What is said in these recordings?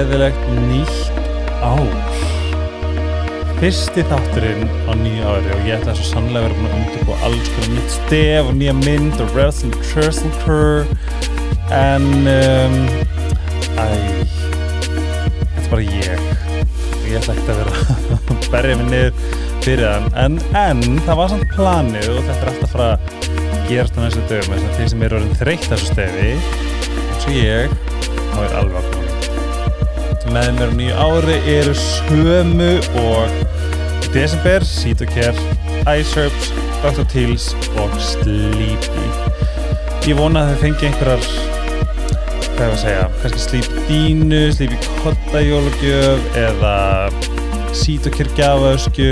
gleðilegt nýtt ár. Fyrsti þátturinn á nýju ári og ég ætla svo sannlega að vera búin að undirbúa alls konar nýtt stef og nýja mynd og wrestling curl en um, æ þetta er bara ég. Ég ætla ekki að vera að berja mig niður fyrir þann en, en það var samt planið og þetta er alltaf frá að gerast á næstu dögum. Þeir sem eru orðin þreytt þessu stefi eins og ég þá er alveg með mér á nýju ári eru sömu og í desember Sítokær, Iceherbs Dr. Teals og Sleepy. Ég vona að þau fengi einhverjar hvað er að segja kannski Sleepy dínu, Sleepy kottajólugjöf eða Sítokær gafösku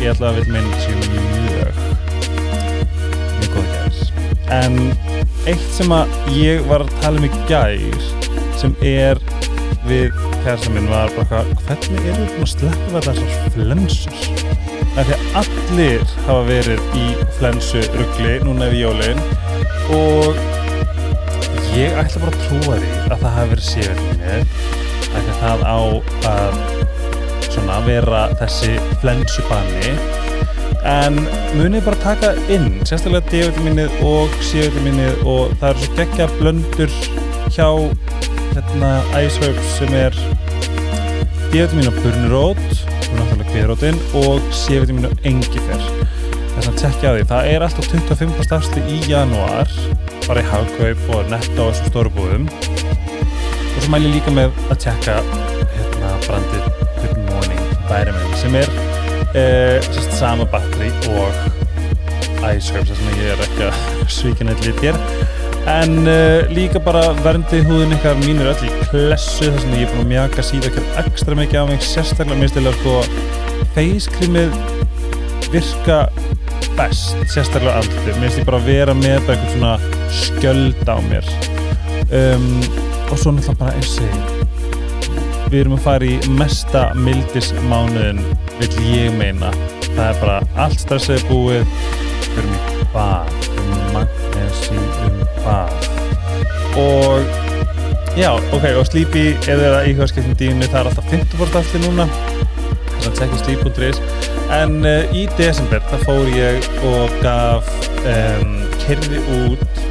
ég ætla að vil minn sér mjög mjög. Góða gæðis en eitt sem að ég var að tala um í gær sem er við kærasta minn var bara hvernig við búin að sleppa þessar flensur? Af því að allir hafa verið í flensu ruggli núna ef jólin og ég ætla bara að trúa því að það hafi verið því að það á að svona vera þessi flensubanni en munið bara taka inn sérstaklega D-vitaminnið og C-vitaminnið og það eru svo geggja blöndur hjá hérna Iceherbs sem er D-vitamin og burnirót og náttúrulega kviðrótin og C-vitamin og engifer. Þess að tekja á því, það er alltaf 25% afsli í janúar bara í hagkaup og netta á þessum stóru búðum. Og svo mæl ég líka með að tekka hérna brandið Good Morning Vitamin sem er eh, sérst, sama batteri og Iceherbs þess að ég er ekki að svíkja neitt lit hér en uh, líka bara verndi húðin ykkar mín er öll í klessu þess að ég er búin að mjaka síðan ekstra mikið á mig sérstaklega mér stilar sko feyskrimið virka best sérstaklega aldrei mér stilar bara að vera með eitthvað svona skjöld á mér. Um, og svo náttúrulega bara eins og við erum að fara í mesta mildismánuðin vil ég meina. Það er bara allt stressaði búið. Við erum í bað um magnesi um bað og já, ok, og Sleepy eða í hörskiptum dínu, það er alltaf 50% aftur núna. Þess að tjekka sleep.is en uh, í desember það fór ég og gaf um, kerði út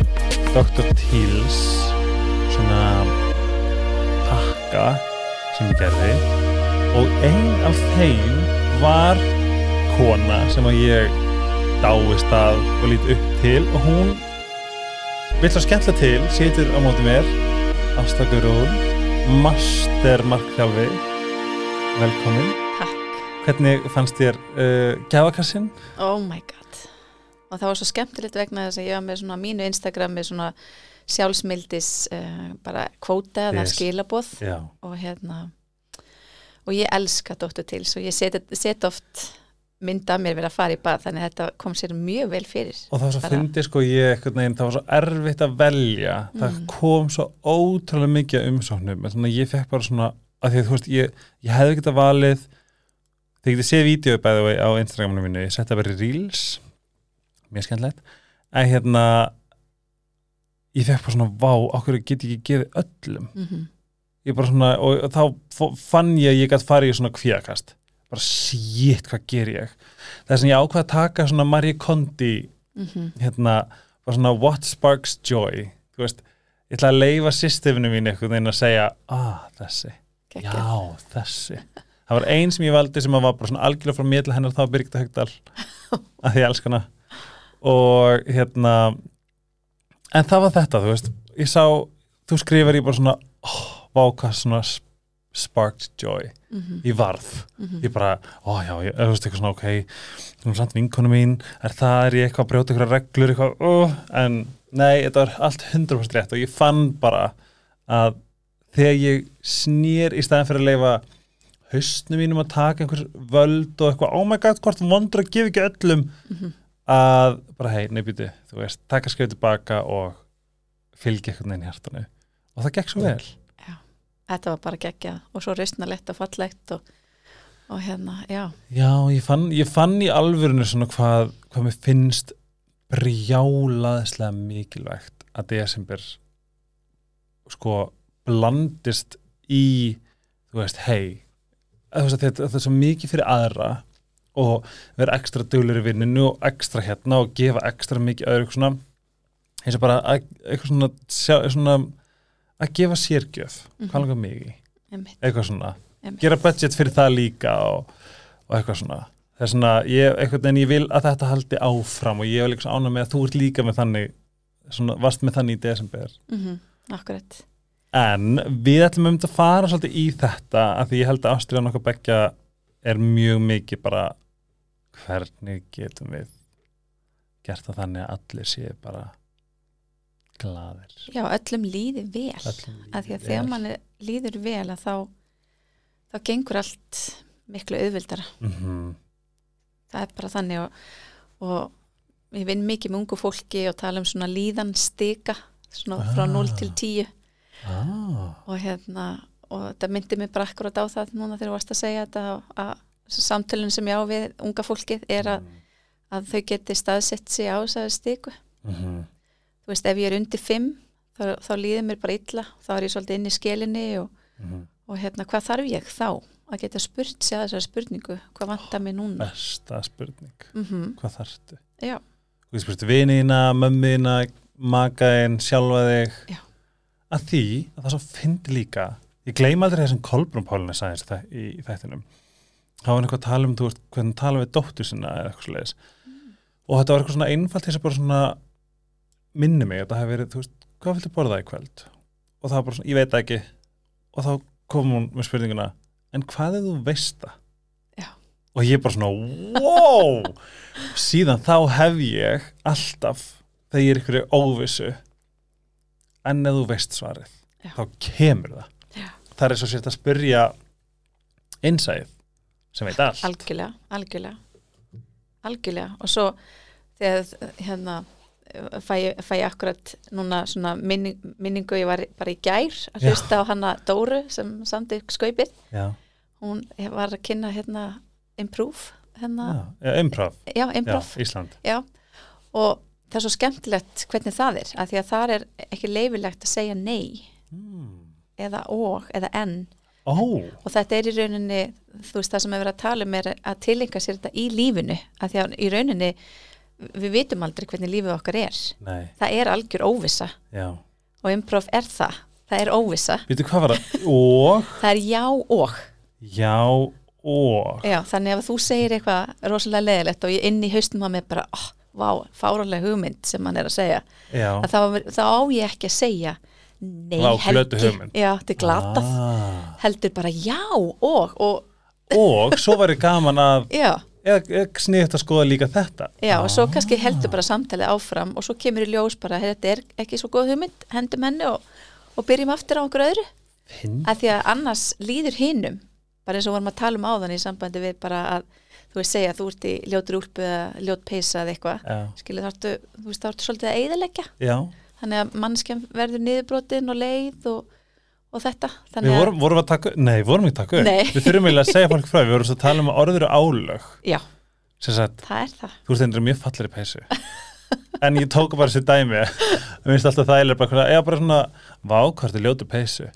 Dr. Teals svona pakka sem ég gerði. Og einn af þeim var kona sem að ég dáist að og lít upp til og hún vill svo skemmtilega til, situr á móti mér Ástakur Rún Master Markþjálfi velkomin Takk Hvernig fannst þér uh, gæfakassin? Oh my god og það var svo skemmtilegt vegna þess að ég var með svona mínu Instagram með svona sjálfsmildis uh, bara kvóta eða Yes. skilaboð Já, og hérna og ég elska Dr. Tils og ég set, set oft mynda mér verið að fara í bað þannig að þetta kom sér mjög vel fyrir. Og það var svo Bara- fyndið sko ég einhvern veginn, það var svo erfitt að velja. Það Mm. kom svo ótrúlega mikið af umsóknum, en svona ég fekk bara svona að því að þú veist, ég, ég hefði getað valið þið getið séð vídeo bæði á Instagraminu mínu, ég setja bara í Reels. Mjög skemmtilegt. En hérna ég fekk bara svona, vá, okkur get ég ekki gefið öllum? Mm ég bara svona, og þá fann ég að ég gætt farið í svona kvíakast bara shit, hvað ger ég? Þess að ég ákvað að taka svona Marie Kondi -hmm. hérna, bara svona what sparks joy? Þú veist, ég ætla að leifa systefinu mín einhvern veginn að segja ah, þessi, já, þessi. Það var ein sem ég valdi sem var bara svona algjörlega frá mér til hennar þá Birgitta Högdal að ég elska hana. Og hérna en það var þetta, þú veist. Ég sá, þú skrifar ég bara svona oh, vá hvað svona sparked joy. Mhm. í varð. Ég bara, ó já, ég, veist eitthvað svona ok, þú veist samt vinkonu mín er það, er ég eitthvað að brjóta eitthvað reglur eitthvað, uh, en nei, þetta var allt 100% rétt og ég fann bara að þegar ég snýr í staðin fyrir að leifa haustnum mínum að taka einhvers völd og eitthvað, oh my god, hvort vondur að gefa ekki öllum? Mhm. að bara hei, nefnir, þú veist, taka skrif tilbaka og fylgja eitthvað neinn í hjartanu. Og það gekk svo vel þetta var bara geggjað og svo rausnalegt og fallegt og, og hérna, já. Já, ég fann, ég fann í alvörinu svona hvað, hvað mér finnst brjálaðislega mikilvægt að desember sko blandist í þú veist, hei þetta, er svo mikið fyrir aðra og vera ekstra duglir í vinninu og ekstra hérna og gefa ekstra mikið öðru eitthvað svona eins og bara að, eitthvað svona, svona að gefa sérgjöf, Mhm. hvað langar mig í? Eitthvað svona, einmitt. gera budget fyrir það líka og, og eitthvað svona. Það er svona, ég, eitthvað, en ég vil að þetta haldi áfram og ég vil eitthvað ána með að þú ert líka með þannig, svona, varst með þannig í desember. Mm akkurat. En við ætlum um að fara svolítið í þetta að því ég held að ástriðan okkar beggja er mjög mikið bara hvernig getum við gert það þannig að allir séu bara glaðir. já, öllum líði vel. Öllum að því að líði þegar mann líður vel að þá þá gengur allt miklu auðvildara Mhm, það er bara þannig og, og ég vinn mikið með ungu fólki og tala um svona líðan stika svona frá Ah. 0 til 10 ah, og hérna og þetta myndi mig bara akkurat á það núna þegar þú varst að segja þetta og að samtölun sem ég á við unga fólkið er að, að þau geti staðsett sig á þessari stiku. Mhm, þú veist ef ég er undir 5 þá, þá líður mér bara illa þá er ég svolítið inn í skelinni og, mhm. og hérna hvað þarf ég þá að geta spurt sig að þessari spurningu hvað vantar mig núna Besta spurning. mm Hvað þarftu? Þú spurtu vinina, mömmina, makaðin, sjálfa þig. Já. Að því að það svo fyndi líka, ég gleyma aldrei þessum Kolbrún Pálunni sæðins það, í, í þættinum. Það var eitthvað að tala um, þú veist, hvernig tala við dóttur sinna eða eitthvað sliðis. Og þetta var eitthvað svona einfalt þess að bara svona minni mig að það hefði verið, þú veist, hvað viltu borða í kvöld? Og það var bara svona, ég veit ekki. Og þá kom hún með spurninguna, en hvað er þú veist það? Já. Og ég bara svona, wow! síðan þá hef ég alltaf þegar ég er ykkur í óvissu en ef þú veist svarið Já. þá kemur það Já. það er svo sért að spyrja innsæð sem veit allt algjörlega, algjörlega algjörlega og svo þegar hérna fæ, fæ ég akkurat núna svona minning, minningu ég var bara í gær að hlusta á hana Dóru sem samdi skaupið. Hún var að kynna hérna improve hérna, já, já, improv. Já, improv. Ísland. Já. og það er svo skemmtilegt hvernig það er, af því að það er ekki leifilegt að segja nei mm. eða og, eða en. Ó, og þetta er í rauninni þú veist það sem verið að tala um er að tilenga sér þetta í lífinu að því að í rauninni við vitum aldrei hvernig lífið okkar er. Nei, það er algjör óvissa. Já. Og improv er það, það er var það? Er já og. Já, og. Já, þannig að þú segir eitthvað rosalega leðilegt og ég inn í haustum að mig bara, oh, vá, fárálega hugmynd sem hann er að segja, að þá, þá á ég ekki að segja er glatað, ah. heldur bara já og, og og svo var ég gaman að já eða, eða sniðt að skoða líka þetta Já, og svo Ah. kannski heldur bara samtalið áfram og svo kemur í ljós bara, "Hey, þetta er ekki svo góð hugmynd, hendum henni og, og byrjum aftur á okkur öðru. Finn Að því að annars líður hinnum, bara eins og vorum að tala um áðan í sambandi við bara að þú veist segja að þú ert í ljótur úlpu eða ljót peysa eða eitthvað, Já, skilur þarftu, þú veist þarftu svolítið að eyðileggja. já. Þannig að mannskjum verður niðurbrotin og leið og, og þetta. Við vorum, vorum að taka, nei, vorum að taka upp. Við þurfum eiginlega að segja fólk frá Við vorum að tala um orður og álög. Já, sagt, það er það. þú ert einnig mjög fallir í peysu. En ég tók bara þessi dæmi. Mér finnst alltaf það eiginlega bara, eða bara svona Vákvart er ljótu peysu.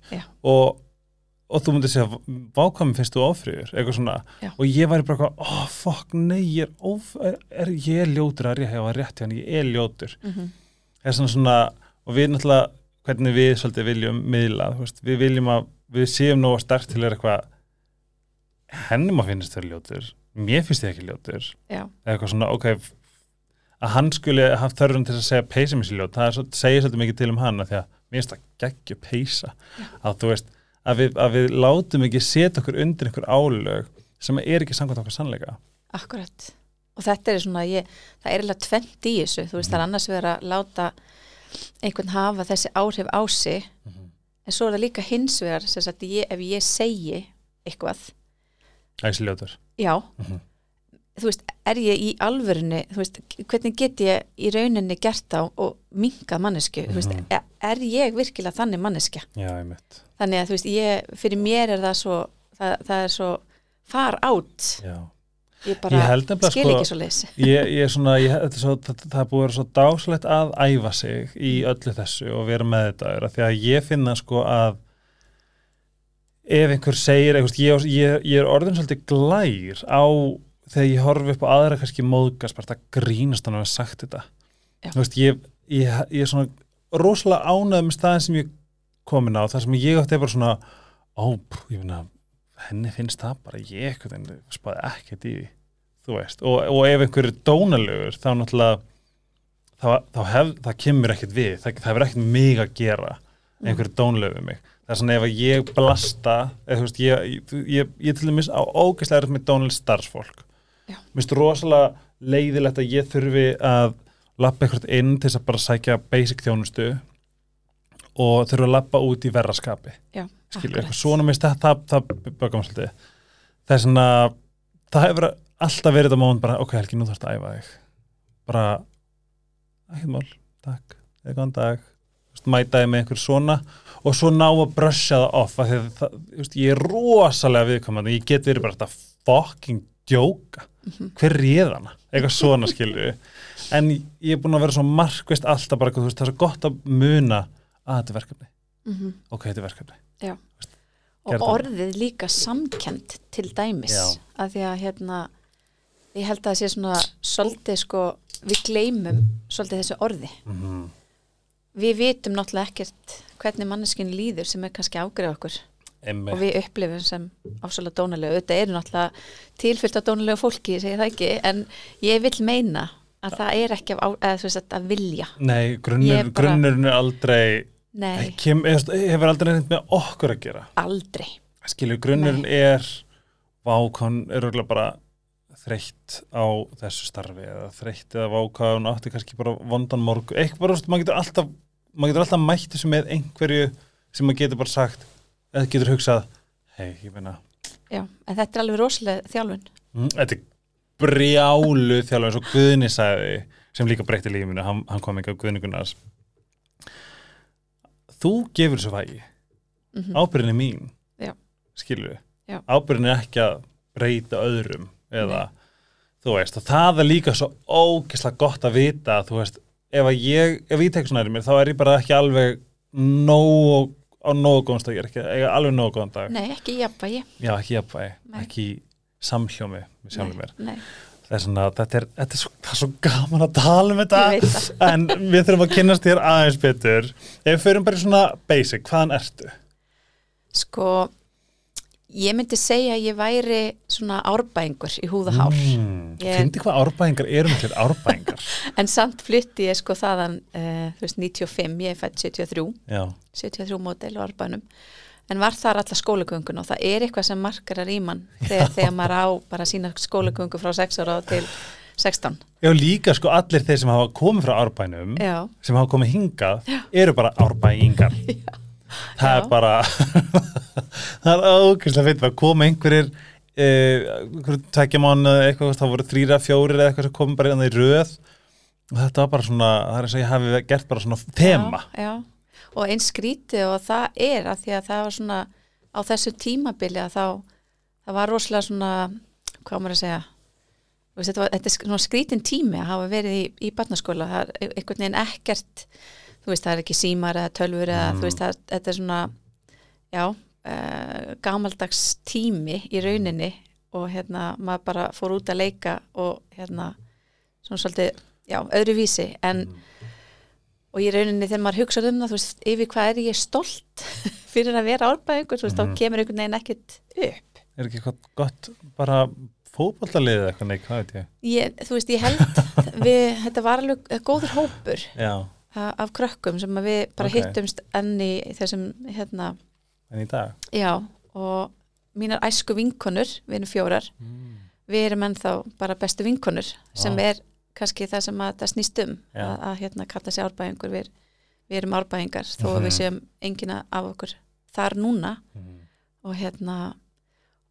Og, og þú myndir segja Vákvart finnst þú ofriður, eitthvað svona. Já. Og ég væri bara, ó, fokk, nei Ég er, of, er, er ég ljótur að rétt, rétt, rétt hann, ég er ljótur. Mm er svona svona og við náttúrulega hvernig við svolítið viljum miðla, veist, við viljum að við séum nóga sterk til að vera eitthvað hennum að finnst þau ljótur mér finnst þið ekki ljótur Já, eða eitthvað svona, ok að hann skuli haft þörfum til að segja peysa mér sér ljót, það svo, segir svolítið mikið til um hann því að mér finnst það geggju peysa. Að þú veist, að við, að við látum ekki setja okkur undir einhver álög sem er ekki samkvæmt okkar sannleika. Akkurat. Og þetta er svona, ég, það er eiginlega tvent í þessu, þú veist, það er annars verið að láta einhvern hafa þessi áhrif á sig, en svo er það líka hins vegar, sem sagt, ég, ef ég segi eitthvað, æsli ljótur já, Mhm. þú veist, er ég í alvörinu, þú veist, hvernig get ég í rauninni gert á og minkað mannesku, þú veist, Mhm. er, er ég virkilega þannig manneskja? já, ég mitt Þannig að, þú veist, ég, fyrir mér er það svo, það, það er svo far átt, já. Ég bara Ég skil sko- ekki svo leysi. ég, ég er svona, ég, þetta er svo, það, það er búið að vera svo dáslegt að æfa sig í öllu þessu og vera með þetta því að ég finna sko að ef einhver segir eitthvað, ég, ég, ég er orðin svolítið glær á þegar ég horfi upp á aðra kannski móðgast bara það grínast hann að hafa sagt þetta. Veist, ég, ég, ég er svona rosalega ánægð með staðin sem ég komin á, þar sem ég átti bara svona ó, ég finna henni finnst það bara, ég eitthvað en spáði ekkert í því, þú veist. Og, og ef einhver er dónalegur þá náttúrulega þá, þá hef, það kemur ekkert við, það, það hefur ekkert mig að gera einhver er dónalegur við mig. Það er svona ef ég blasta eða þú veist, ég, ég, ég, ég til dæmis á ógeðslega er með dónaleg starfsfólk. Mér finnst rosalega leiðilegt að ég þurfi að lappa eitthvað inn til þess að bara sækja basic þjónustu og þurfa að lappa út í verraskapi eitthvað svona mist það, það, það svolítið. Það er svona, það hefur alltaf verið þetta móment bara, ok Helgi, nú þarfst að æfa þig. Bara ekkert mál, takk, eða góðan dag. Þú veist, mætaði með einhver svona og svo ná að brusha það off af því að það, veist, ég er rosalega viðkomandi ég get verið bara þetta fucking djóka, hver réð hana? Eitthvað svona skilur en ég er búin að vera svo markvist alltaf bara, þú veist, það er svo gott að muna að þetta er verkefni, Mhm. ok, þetta er verkefni. Já. Og orðið líka samkend til dæmis Já. að því að hérna ég held að það sé svona svolítið sko, við gleymum svolítið þessu orði. Mm við vitum náttúrulega ekkert hvernig manneskinn líður sem er kannski ágrið okkur. Og við upplifum sem ásvöldlega dónalega. Auðvitað eru náttúrulega tilfyllt af dónalega fólki, ég segi það ekki en ég vil meina að það er ekki af, á- þú veist, að vilja. Nei, grunnurinn er aldrei nei, kem, hefur aldrei neitt með okkur að gera? Aldrei. Skilur, grunnurinn er vákon er örgulega bara þreytt á þessu starfi eða þreytt eða vákon átti kannski bara vondan morgu eitthvað bara, maður getur alltaf maður getur alltaf mætt þessu með einhverju sem maður getur bara sagt eða getur hugsað, hei, ég meina. Já, en þetta er alveg rosalega þjálfun. Mm, þetta er brjálu þjálfur eins og Guðni sagði sem líka breytti lífinu, hann, hann kom ekki á Guðni Gunnars þú gefur þessu vægi. Mm ábyrðin er mín Já. skilur Já. ábyrðin er ekki að breyta öðrum eða þú veist og það er líka svo ógeðslega gott að vita þú veist ef ég, ef ég tek svona er mér þá er ég bara ekki alveg nóg á nógu góðan stað, ég er ekki eiga alveg nógu góðan dag. Nei, ekki jafnvægi. Já ekki jafnvægi, Nei. ekki samhljómi með sjálfum mér. Nei, er svona, þetta er, þetta er, svo, það er svo gaman að tala um þetta. En við þurfum að kynnast þér aðeins betur. Ef við förum bara svona basic, hvaðan ertu? sko ég myndi segja að ég væri svona árbæðingur í húða hár Mm, Ég- Fyndi hvað árbæðingar eru miklir árbæðingar en samt flytti ég sko þaðan uh, þú veist 95, ég er fætt 73 Já, 73 módel á árbænum en var þar alla skólagöngun og það er eitthvað sem markarar í mann þegar, þegar maður á bara sína skólagöngu frá 6 ára til 16 Já líka sko allir þeir sem hafa komið frá árbænum Já, sem hafa komið hingað eru bara árbæðingar það Já. er bara það er ókvæmstlega fyrir að koma einhverjir tvekja mánu eitthvað, það voru þrýra, fjórir eða eitthvað sem komið bara inn í röð. Og þetta var bara svona, það er eins og ég hafi gert bara svona þema. Já, já. Og eins skrítið og það er að því að það var svona á þessu tímabili að þá það var rosalega svona hvað maður að segja veist, þetta, var, þetta er svona skrítin tími að hafa verið í, í barnaskóla það er einhvern veginn ekkert þú veist það er ekki símar eða tölfur eða Mm. þú veist það, þetta er svona já, uh, gamaldags tími í rauninni og hérna maður bara fór út að leika og hérna svona svolítið, já, öðru vísi en og í rauninni þegar maður hugsa um það, þú veist, yfir hvað er ég stolt fyrir að vera árbæðingur, þú veist, Mhm. þá kemur einhvern veginn ekkert upp. er ekki eitthvað gott bara fótballaliðið eitthvað, nei, hvað veit ég Ég, þú veist, ég held, við, þetta var alveg góður hópur Já, af krökkum sem við bara Ok. hittumst enn í þessum, hérna, en í dag já, og mínar æsku vinkonur, við erum fjórar, mm. við erum ennþá bara bestu vinkonur, sem Vá. er kannski það sem að það snýst um, Já. að, að hérna kalla sig árbæðingur, við, við erum árbæðingar, þó að Mhm. við séum engina af okkur þar núna, Mm. og hérna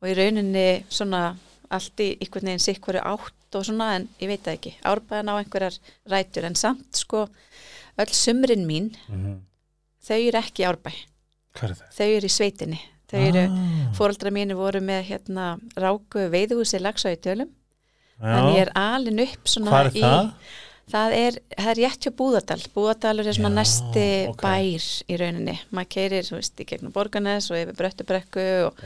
og í rauninni svona allt í einhvern veginn sikk hverju átt og svona en ég veit það ekki, árbæðan á einhverjar rætur en samt sko öll sumrin mín, Mm. þau eru ekki árbæ er þau eru í sveitinni ah, fóreldra mínu voru með hérna ráku veiðuhúsi lagsa í tölum en ég er alin upp svona Hvað er í það? Það er, það er rétt hjá Búðardal. Búðardalur er svona Já, næsti ok. bær í rauninni. Maður keirir, veist, í gegnum Borganes og yfir Bröttubrekku og,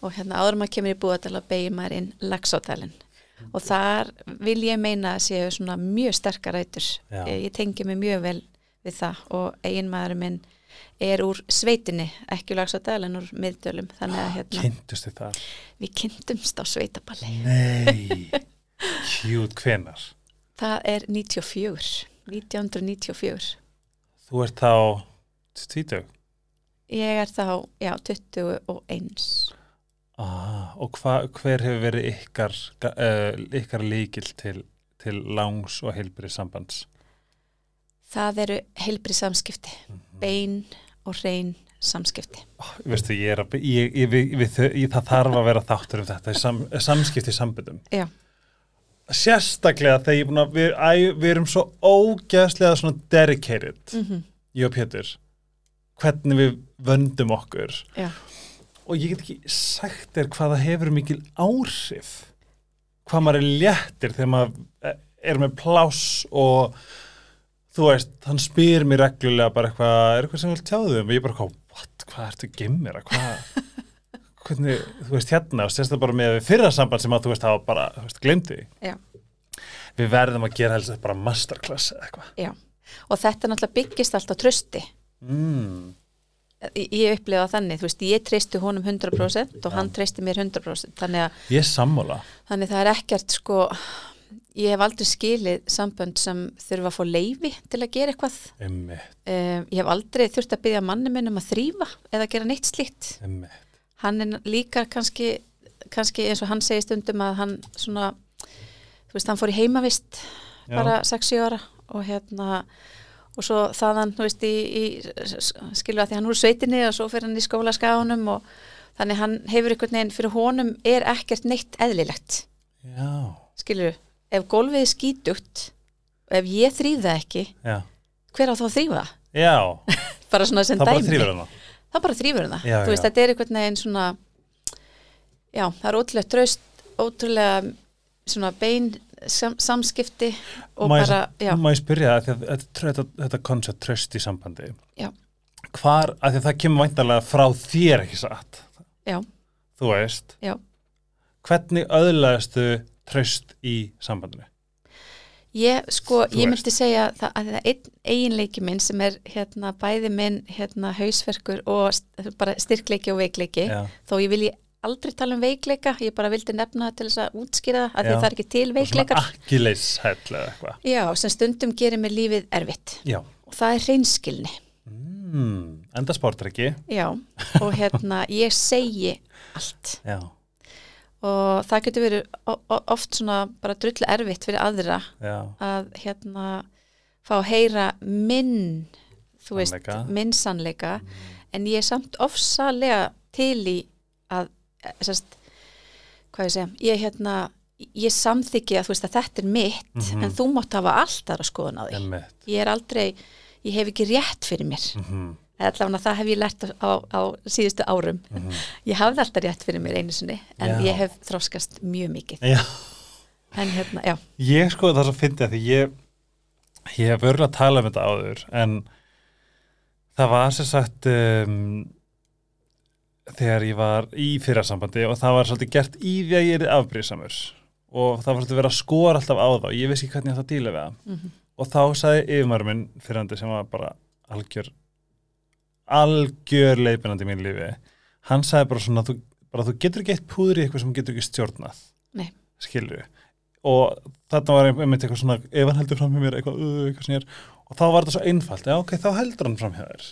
og hérna áður maður kemur í Búðardal og beigir maður inn Laxádalinn. Og þar vil ég meina að séu svona mjög sterkar rætur. Ég, ég tengi mig mjög vel við það og eiginmaður minn er úr sveitinni, ekki Laxádal en úr miðdölum. Þannig að hérna, kynntustu þar við kynntumst á sveitaballi. Nei, hjút hvenar Það er 94, 1994. Þú ert þá tvítug Ég er þá, já, 21. ah, og hva, hver hefur verið ykkar, uh, ykkar líkil til, til langs og heilbrið sambands Það eru heilbrið samskipti, bein og hrein samskipti. oh, Veistu, ég er að ég, ég, ég, það þarf að vera þáttur um þetta sam, samskipti sambundum Já, sérstaklega þegar ég er búin að við, æ, við erum svo ógeðslega svona dedicated mm ég og Pétur hvernig við vöndum okkur. Já, og ég get ekki sagt þér hvað það hefur mikil áhrif hvað maður er léttir þegar maður eh, er með pláss og þú veist, hann spyr mér reglulega bara eitthvað, er eitthvað sem vil tjáðu um? Og ég bara hvað, hvað ertu að gimmir hvað, hvernig þú veist hérna, og sérst það bara með fyrra samband sem að þú veist, hafa bara, þú veist, glemdi já, við verðum að gera helst bara masterclass eða eitthvað já. Og þetta náttúrulega byggist allt á trösti. mm. Ég, ég upplifa þannig, þú veist, ég treysti honum 100% og hann treysti mér 100%. Þannig að, ég sammála þannig það er ekkert, sko, ég hef aldrei skilið sambönd sem þurfa að fá leifi til að gera eitthvað. Um, ég hef aldrei þurft að byggja manni minn um að þrýfa eða gera neitt slíkt. emmi hann er líka kannski, kannski eins og hann segir stundum að hann svona þú veist, hann fór í heimavist Já. bara 6-7 ára og hérna og svo þaðan, þú veist, í, í skilur að því hann úr sveitinni og svo fyrir hann í skóla skáunum og þannig hann hefur einhvern veginn, fyrir honum er ekkert neitt eðlilegt, já, skilur ef gólfið er skítugt og ef ég þrýf það ekki, já, hver á þá það? já. Bara svona sem dæmi það bara þrýfur það. Já, þú veist, þetta er einhvern veginn svona já, það er ótrúlega traust ótrúlega svona bein sam, samskipti og Má ég- spyrja það, þetta, koncept tröst í sambandi Já. Hvar, að því að það kemur væntalega frá þér ekki satt já, Þú veist. Já. Hvernig öðlaðistu tröst í sambandinu? Ég sko, Þú ég myndi segja það, að það er einn eiginleiki minn sem er hérna bæði minn hérna hausverkur og st bara styrkleiki og veikleiki. Já. þó ég vilji aldrei tala um veikleika ég bara vildi nefna það til þess að útskýra það að því það er ekki til Og Svona veikleikar. Akkileishæll eða eitthvað. Já, sem stundum gerir mér lífið erfitt. Já. Og það er hreinskilni. Mm, Enda sportreki Já, og hérna ég segi allt. Já, og það getur verið oft svona bara drullu erfitt fyrir aðra já, að hérna fá að heyra minn þú veist, Sannleika. Mm. minn sannleika en ég er samt ofsalega til í að eh, sest, hvað ég segja, ég hérna ég samþykki að þú veist að þetta er mitt Mhm. en þú mátt hafa allt aðra skoðun á því ég er aldrei, ég hef ekki rétt fyrir mér mm allavega það hef ég lært á, á síðustu árum. Ég hafði alltaf rétt fyrir mér einu sinni en. Já. ég hef þróskast mjög mikið. Já, en hérna, já, ég sko það svo fyndi að því ég ég hef örgulega talað um þetta áður en það var sem sagt um, þegar ég var í fyrrasambandi og það var svolítið gert í því að ég er afbrýðsamur og það var svolítið verið að skora alltaf á og ég vissi ekki hvernig ég átti að díla við það. Mhm. og þá sagði yfirmaður minn fyrrandi sem var bara algjör algjör leiðbyrnandi í mín lífi. Hann sagði bara svona þú, bara, þú getur ekki eitt púður í eitthvað sem getur ekki stjórnað. Nei. skilur og þarna var einmitt eitthvað svona ef hann heldur fram hjá mér eitthvað, uh, eitthvað er og þá var þetta svo einfalt, já ok, þá heldur hann fram hjá þér.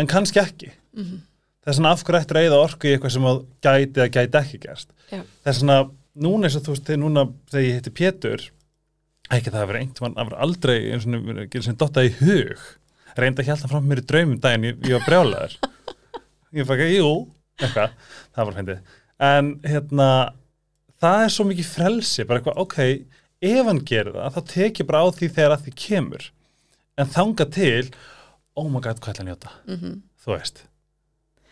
En kannski ekki. Mm það er svona af hverju ættir að eyða orku í eitthvað sem að gæti eða gæti ekki gerst? Já. það er svona, núna eins og þú veist þegar núna þegar ég hitti Pétur ekki það að vera einhvern það var aldrei eins og gerir sem dotta í hug reynda að hjálta fram mér í draumum daginn ég, ég var brjálaður. Ég fækka, jú, eitthvað það var fyndið, en hérna það er svo mikið frelsi bara eitthvað, ok, ef hann gerir það þá tek ég bara á því þegar að því kemur. En þanga til oh my god, hvað ætla að njóta? -hmm. þú veist.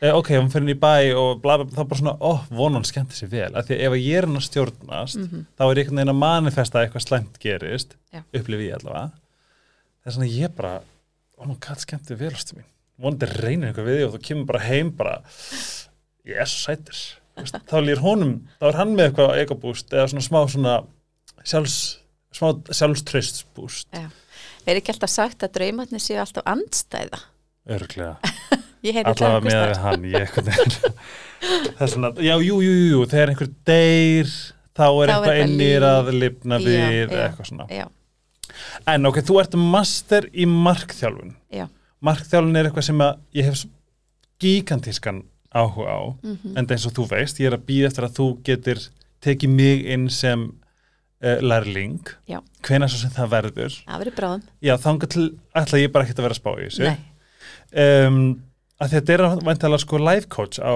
Eh, ok, hún fyrir í bæ og bla, bla, þá bara svona, ó, vonan skemmti sér vel. Af því að ef ég er hann að stjórnast þá er einhvern veginn að manifesta að eitthvað slæmt gerist Já. upplifi ég allavega. Það er svona ég bara ó, nú gæt skemmti vel ástu mín vonandi reynir eitthvað við því og þú kemur bara heim bara, ég er svo sætur Veist, þá lýr honum, þá er hann með eitthvað egobúst eða svona smá svona sjálfs, smá sjálfströstsbúst Já. Er ekki alltaf sagt að draumarnir séu alltaf andstæða? örglega allavega með hann ég eitthvað það er svona, já, jú, jú, jú, þegar einhver deyr þá er Þá eitthvað eitthvað innir líf. að lifna við já. eitthvað svona Já, en ok, þú ert master í markþjálfun. Já, markþjálfun er eitthvað sem ég hef gigantískan áhuga á Mhm. en eins og þú veist, ég er að býða eftir að þú getur tekið mig inn sem uh, lærling. Já, hvenær svo sem það verður. Það verður bráðum. Já, til ætla ég bara ekkert að vera að spá í þessu. Nei, um, að þetta er væntalega sko life coach á,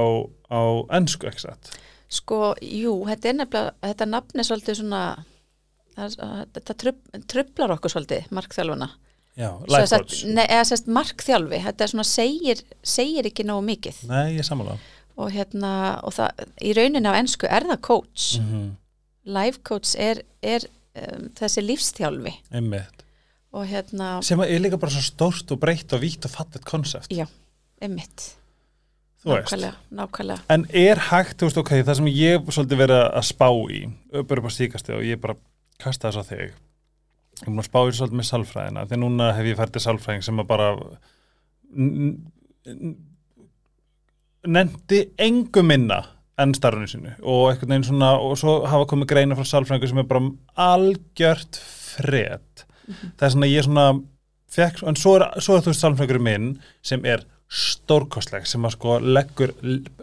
á ennsku, ekki satt? sko, jú, þetta er nefnilega þetta nafn er svolítið svona það, trub, trublar okkur svolítið, markþjálfuna Já, Svo life sett- coach. Nei, eða sérst markþjálfi, þetta er svona segir, segir ekki nógu mikið Nei, ég samanlega. og hérna, og það, í rauninni á ennsku er það coach, Mm life coach er, er um, þessi lífstjálfi Einmitt. og hérna, Sem er líka bara svo stórt og breytt og vítt og fattet konsept. já, einmitt nákvæmlega, nákvæmlega En er hægt, þú veist, ok, það sem ég svolítið verið að spá í, bara upp á síkasti og ég bara kasta þess á þig. Ég er búin að spá í svolítið með salfræðina, því að núna hef ég fært til salfræðing sem að bara n- n- nefndi engu minna enn starfinu sinu og einhvern veginn svona, og svo hafa komið greina frá salfræðingu sem er bara algjört fred. Það er svona, ég svona fekk, en svo er, svo er þú salfræðingur minn sem er stórkostleg sem að sko leggur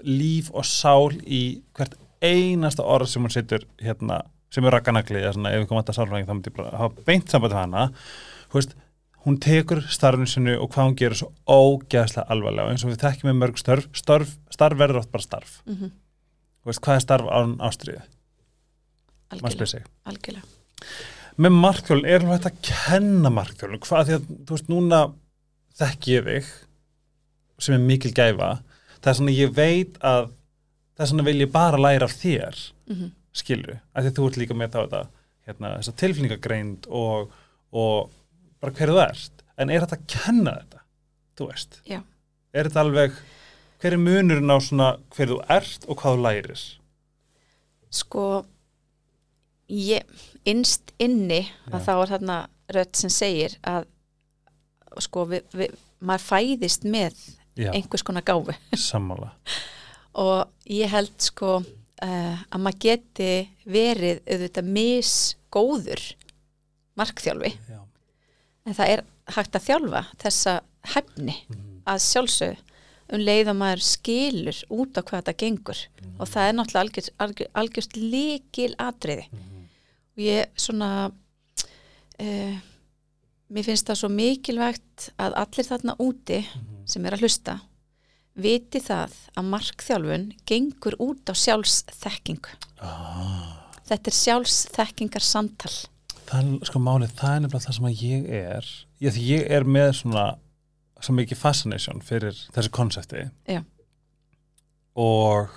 líf og sál í hvert einasta orð sem hún setur hérna, sem er rakkanagli eða svona ef við komum að sálfræðing þá myndi ég bara hafa beint samband við hana. Veist, hún tekur starfinu sinu og hvað hún gerir svo ógeðslega alvarlega og eins og við þekkjum með mörg störf starf, starf verður oft bara starf. Mm -hmm. veist, hvað er starf án spyr algjörlega, með markþjólun, er hægt að kenna markþjólun, hvað því að, þú veist, núna þekki ég þig sem er mikil gæfa. Það er svona, ég veit að það er svona vil ég bara læra af þér. Mm skilur, af því að þú ert líka með þá þetta, hérna, þessa tilfinningagreind og, og bara hver þú ert. En er þetta að kenna þetta þú veist, Já. er þetta alveg hver er munurinn á svona hver þú ert og hvað þú lærir? Sko ég, innst inni að Já. þá er þarna rödd sem segir að sko við, við, maður fæðist með já, einhvers konar gáfu. Sammála. Og ég held sko uh, að maður geti verið auðvitað misgóður markþjálfi. Já. en það er hægt að þjálfa þessa hefni Mhm. að sjálfsög um leið að maður skilur út á hvað þetta gengur. Og það er náttúrulega algjörst, algjör, algjörst líkil atriði og ég svona uh, mér finnst það svo mikilvægt að allir þarna úti sem er að hlusta viti það að markþjálfun gengur út á sjálfsþekkingu. Ah. þetta er sjálfsþekkingar samtal það er sko málið, það er nefnilega það sem að ég er ég, ég er með svona svo mikið fascination fyrir þessu konsepti. Já. og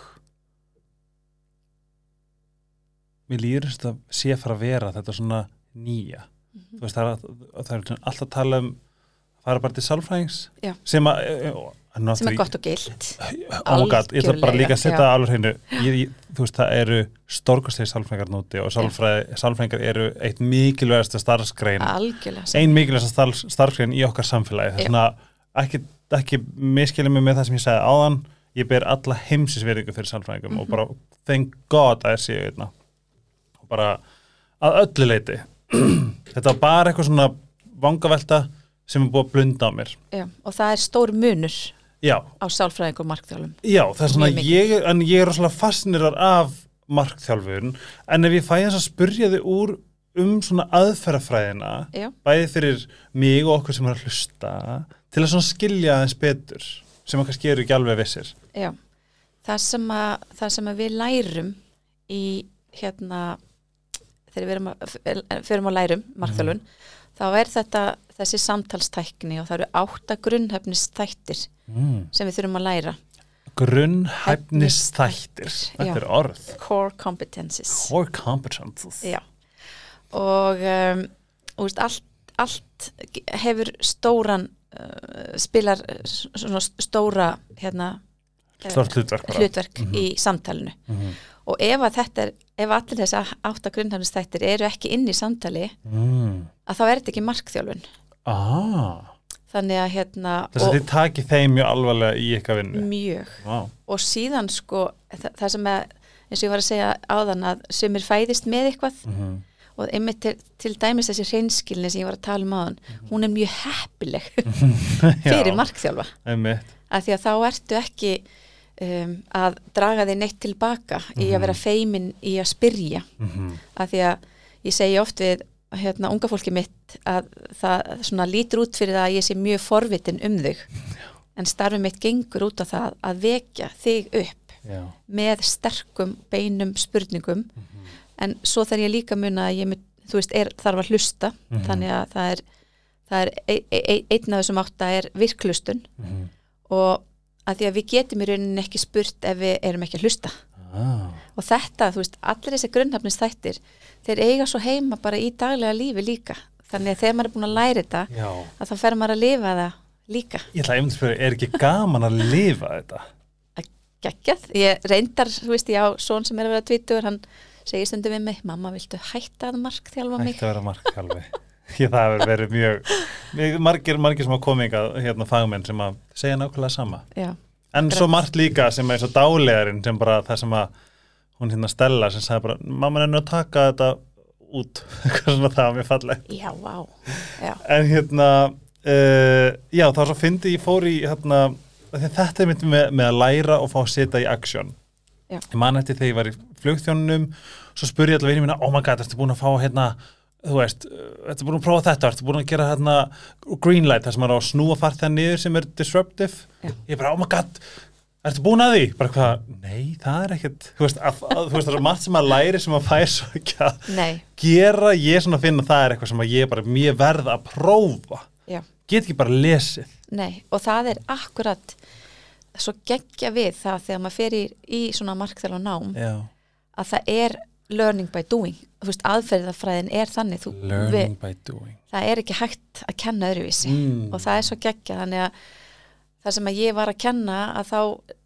mér líður þess að sé fara að vera þetta svona nýja. Þú veist það er, það er alltaf að tala um að fara bara til sálfræðings sem að eh, sem er gott og gilt. God, ég ætla bara líka að setja Algjörlega, það alveg hreinu. Þú veist, það eru stórkastlega sálfræðingar núti og sálfræði, sálfræðingar eru eitt mikilvægasta starfsgrein algjörlega ein mikilvægasta starf, starfsgrein í okkar samfélagi. Já. þess að ekki, ekki miskilja mig með það sem ég sagði áðan. Ég ber alla heimsisverðingu fyrir sálfræðingum Mhm. og bara thank god að þessi einna og bara að öllu leiti þetta var bara eitthvað svona vangavelta sem er búið að blunda á mér. Já, og það er stór munur já, á sálfræðing og markþjálfum Já, það er svona, ég, en ég er rosalega fascinerar af markþjálfun, en ef ég fæ þess að spurja þig úr um svona aðferðafræðina, Já, bæði fyrir mig og okkur sem er að hlusta, til að svona skilja aðeins betur, sem að kannski eru ekki alveg vissir. já. Það sem að, það sem að við lærum í hérna þegar við erum að, fyrir að lærum markþjálfun, þá er þetta þessi samtalstækni og það eru átta grunnhefnistættir Mm. sem við þurfum að læra. Grunnhæfnisþættir. Já. Þetta er orð. Core competences Core competences og um, úst, allt, allt hefur stóran uh, spilar uh, svona stóra hérna, eh, Stórt hlutverk hlutverk í samtalinu. Mhm. og ef er ef allir þess að átta grunnhæfnistættir eru ekki inn í samtali mm. að þá er þetta ekki markþjálfun. Ah, þannig að hérna Þess að þið taki þeim mjög alvarlega í ykkar vinnu? Mjög. Vá. og síðan sko það, það sem að eins og ég var að segja áðan að sumir fæðist með eitthvað. Mhm. og einmitt til, til dæmis þessi hreinskilni sem ég var að tala um áðan hún er mjög heppileg fyrir Já, markþjálfa. Af því að þá ertu ekki um, að draga þig neitt tilbaka í að vera feimin í að spyrja. Mhm. af því að ég segi oft við hérna, unga fólki mitt að það svona lítur út fyrir það að ég sé mjög forvitin um þig en starfið mitt gengur út á það að vekja þig upp Já. með sterkum beinum spurningum en svo þarf ég líka að muna að ég þú veist, er, þarf að hlusta Mhm. þannig að það er, það er e, e, e, einn af þessum átta er virklustun Mhm. og að því að við getum í rauninni ekki spurt ef við erum ekki að hlusta Ah. og þetta, þú veist, allir þessi grunnhafnistættir þeir eiga svo heima bara í daglega lífi líka þannig að þegar maður er búin að læra þetta Já. að þá fer maður að lifa það líka Ég ætla að einmitt að spyrja, er ekki gaman að lifa þetta? geggjað, ég reyndar, þú veist, ég á són sem er að vera tvítur, hann segir stundum við mig, mamma, viltu hætta að markþjálfa mig? Ætti að vera markþjálfi. Ég það hefur verið mjög, margir, margir sem hafa komið hingað, hérna fagmenn sem að segja nákvæmlega sama. Já, En svo margt líka sem er svo dálegarinn sem bara það sem að hún hérna Stella sem sagði bara, mamma er að taka þetta út, eitthvað svona það var mjög falleg. já, vá. Já, En hérna, uh, já þá svo fyndi ég fór í hérna, þetta er mitt með, með að læra og fá að setja í aksjón. Ég man eftir þegar ég var í flugþjónunum, svo spurði ég alltaf vinið mína, oh my god, ertu búin að fá hérna, þú veist, ertu búin að prófa þetta, ertu búin að gera hérna green light, það sem er á að snúa farþegar niður sem er disruptive. Já. Ég bara, oh my god, ertu búin að því? Bara hvað, nei, það er ekkert, þú veist, að, að, þú veist, það er margt sem að læri sem að fær svo ekki að nei, gera, ég svona finna að það er eitthvað sem að ég bara, mér verð að prófa já, get ekki bara lesið nei og það er akkurat svo geggja við það þegar maður fer í, í svona markþjálfa nám Já. að það er learning by doing veist, aðferðafræðin er þannig þú, learning by doing það er ekki hægt að kenna öðruvísi Mm. og það er svo geggja þannig að það sem að ég var að kenna að þá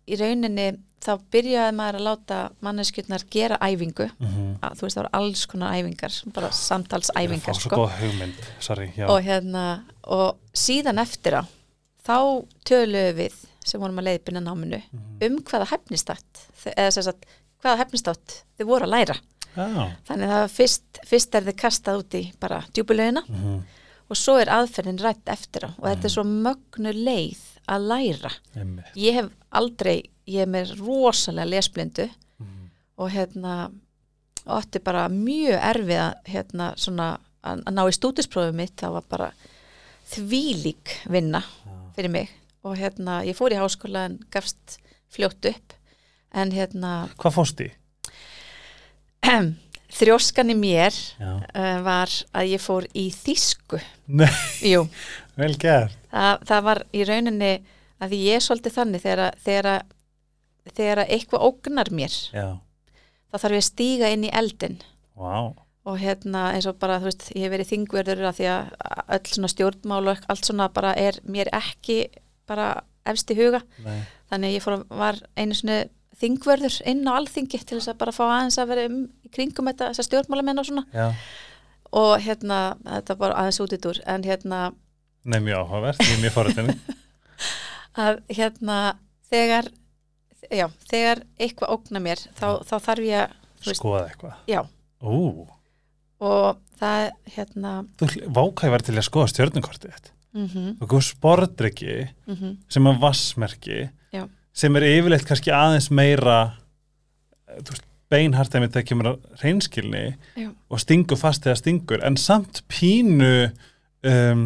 í rauninni þá byrjaði maður að láta manneskjurnar gera æfingu Mhm. að, þú veist það voru alls konar æfingar bara samtalsæfingar sko. sorry og hérna og síðan eftir á þá töluðum við sem vorum að leiðbyrna náminu Mhm. um hvaða hefnistátt eða sem sagt hvaða hefnistátt þið voru að læra Já. þannig að fyrst, fyrst er þið kastað út í bara djúbulegina Mhm. og svo er aðferðin rætt eftir á og þetta er svo mögnu leið að læra Einmitt. ég hef aldrei, ég er með rosalega lesblindu Mhm. og hérna átti bara mjög erfið að hérna svona að, ná í stúdisprófið mitt það var bara þvílík vinna fyrir mig og hérna ég fór í háskóla en gafst fljótt upp en hérna Hvað fórst í? þrjóskan í mér uh, var að ég fór í þýsku. Vel gert. Það, það var í rauninni að ég er svolítið þannig þegar, að- þegar, að- þegar að eitthvað ógnar mér Já, þá þarf ég að stíga inn í eldin vá. Og hérna eins og bara, veist, ég hef verið þingverður að því að öll svona stjórnmál og allt svona bara er mér ekki bara efst í huga. Nei. þannig ég fór var einu svona þingverður inn á alþingi til þess að bara fá aðeins að vera um í kringum þetta, þessar stjórnmálamenn og svona. Já, og hérna, þetta var aðeins út í dúr en hérna, nei mjög áhugavert, er mjög forrættinni að hérna þegar já, þegar eitthvað ógna mér þá, þá þarf ég að, Skoða eitthvað. Já. Ú, og það, hérna þú vákæði verið til að skoða stjörnukortið þitt. Mhm, og sportryggi mhm, sem er vassmerki. Sem er yfirleitt kannski aðeins meira eh, veist, beinhart þegar það kemur að reynskilni Já. og stingur fast eða stingur en samt pínu um,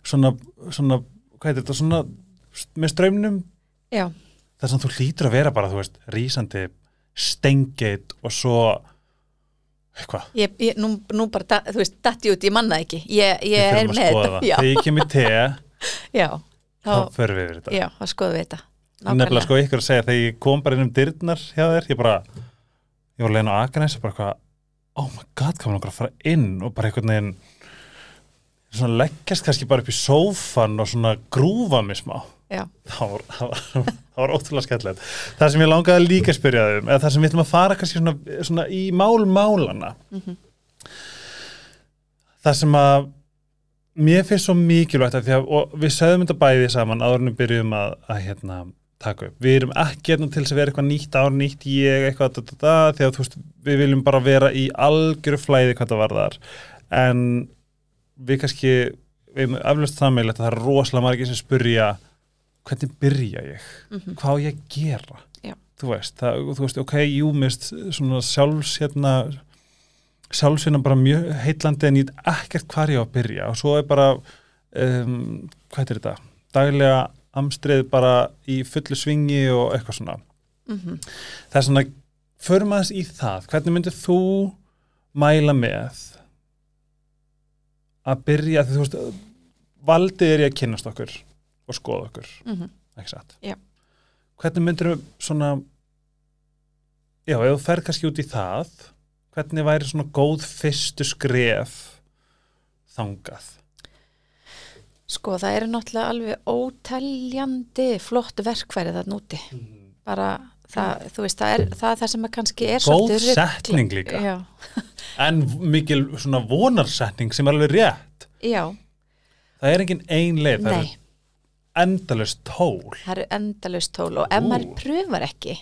svona, svona hvað er þetta, svona með ströymnum þar sem þú hlýtur að vera bara, þú veist, rísandi stengið og svo eitthvað. Ég, ég, nú, nú bara, da, þú veist, datti út, ég manna ekki. Ég, ég er að með þetta. þegar ég kemur te já, þá þá, förum við yfir þetta. Já, þá skoðum við þetta nefnilega sko ykkur að segja þegar ég kom bara inn um dyrnar hjá þér, ég bara ég var leiðin á Akranes og bara hvað oh my god, hvað var náttúrulega að fara inn? Og bara einhvern veginn svona leggjast kannski bara upp í sófan og svona grúfa mig smá. Já. það var, það var, var ótrúlega skemmtilegt. Það sem ég langaði líka að spyrja þau um eða það sem við ætlum að fara kannski svona, svona í mál málana Mhm. það sem að mér finnst svo mikilvægt að því að við sögðum þetta bæði saman áður en við byrjum að, að hérna, taka upp. Við erum ekki hérna til að vera eitthvað nýtt ár nýtt ég eitthvað da, da, da, að þú veist við viljum bara vera í algjöru flæði hvað það var þar en við kannski við erum aflust sammeilegt að það er rosalega margir sem spurja hvernig byrja ég? Mhm. hvað á ég gera? Já. þú veist, það, þú veist, ok, jú mist svona sjálfs hérna sjálfsvinna bara mjög heitlandi en ég veit ekkert hvar ég á að byrja. Og svo er bara um, hvað er þetta, daglega amstrið bara í fullu svingi og eitthvað svona Mhm. það er svona, förum aðeins í það hvernig myndir þú mæla með að byrja, þú veist valdið er ég að kynnast okkur og skoða okkur, Mhm. ekki satt Já. hvernig myndir svona já, ef þú fer kannski út í það hvernig væri svona góð fyrstu skref þangað Sko það eru náttúrulega alveg óteljandi flott verkfæri þarna úti. Bara það, þú veist, það er það, það sem kannski er góð setning líka. En mikil svona vonarsetning sem er alveg rétt. Já, það er engin ein leið, það nei, er endalust tól. Það eru endalaust tól og ef Ú. maður pröfar ekki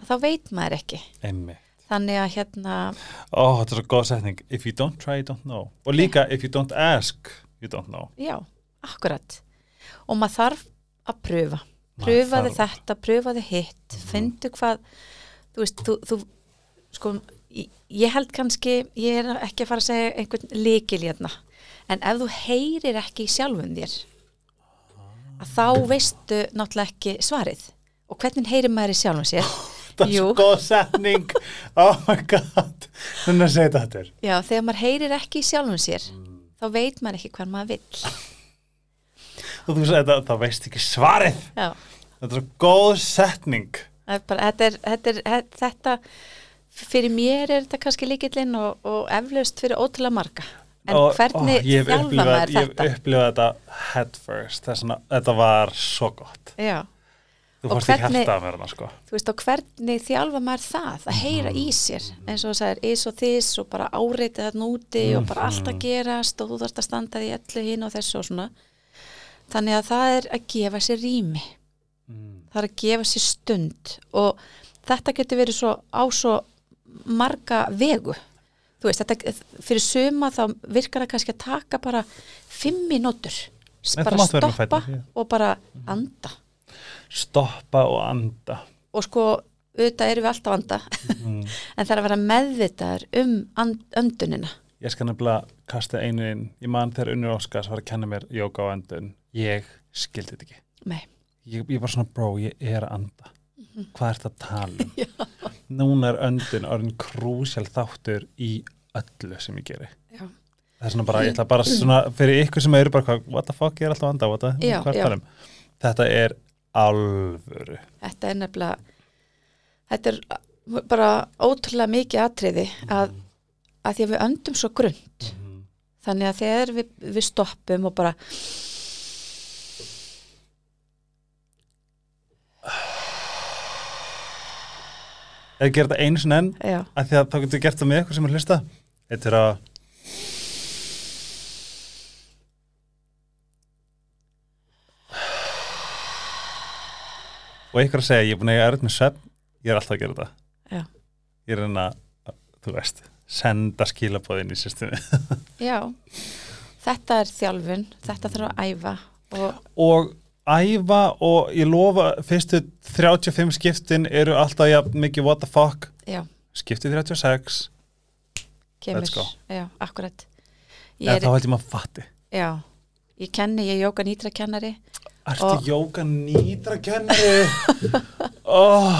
að þá veit maður ekki. Einmi þannig að hérna, Ó, þetta er svo góð setning. If you don't try, you don't know. Og líka, if you don't ask, you don't know. já, akkurat. Og maður þarf að pröfa. Pröfaði þetta, pröfaði hitt fyndu hvað þú veist, þú, þú sko, ég- held kannski ég er ekki að fara að segja einhvern líkil hérna, en ef þú heyrir ekki sjálfum þér að þá veistu náttúrulega ekki svarið. Og hvernig heyrir maður í sjálfum sér? Það er svo góð setning. Oh my god. Þannig að segja þetta já, þegar maður heyrir ekki í sjálfum sér þá veit maður ekki hvað maður vill Og þú sagði þetta, þá veist ekki svarið. já, Þetta er svo góð setning. það er bara, þetta, er, þetta, er, þetta fyrir mér er þetta kannski líkillinn og, og eflaust fyrir ótrúlega marga en Og- hvernig upplifað- maður þetta Ég hef upplifað þetta head first. Það er svona, þetta var svo gott. já, Þú fórst hvernig- hjarta að vera hana, sko. þú veist og hvernig þjálfa maður það að heyra í sér eins og það sagir is og þis og bara áreitið þarna úti og bara allt að gerast og þú þarfst að standa því öllu hinn og þessu og svona þannig að það er að gefa sér rými Mm. það er að gefa sér stund og þetta getur verið svo á svo marga vegu þú veist, þetta, fyrir suma þá virkar það kannski að taka bara fimm mínútur En bara stoppa já. og bara anda Stoppa og anda. og sko, auðvitað erum við alltaf anda Mm. en það er að vera meðvitaður um öndunina Ég skal nefnilega kasta einu inn. Ég man þegar Unnur Óskars var að kenna mér jóka á endun. Ég skildi þetta ekki. Nei. Ég, ég var svona, bro, ég er að anda. Mhm. Hvað er þetta að tala um? Núna er öndun orðin krúsjál þáttur í öllu sem ég geri. Já. Það er svona bara, ég ætla bara svona, fyrir ykkur sem eru bara, what the fuck, ég er alltaf að anda, what the, Já, hvað er það um? Þetta er alvöru. þetta er nefnilega þetta er bara ótrúlega mikið atriði að, að því að við öndum svo grund þannig að þegar við, við stoppum og bara Ef ég ger þetta einu sinni enn, að því að þá getur gert það með ykkur sem er hlusta. Þetta er að og ykkur að segja, ég er búin að eiga erut með svefn, ég er alltaf að gera þetta. Já. Ég er að, þú veist, senda skilabóðin í systemi. já þetta er þjálfun, þetta þarf að æfa og og æfa og ég lofa fyrstu 35 skiptin eru alltaf jafn mikið what the fuck. Já, skiptið 36 kemur. Let's go. já, akkurat. Ég er, þá held ég maður fatti. Já, ég kenni, ég er jóka nýtra kennari Ertu Og- jóka nýtra kennari? oh,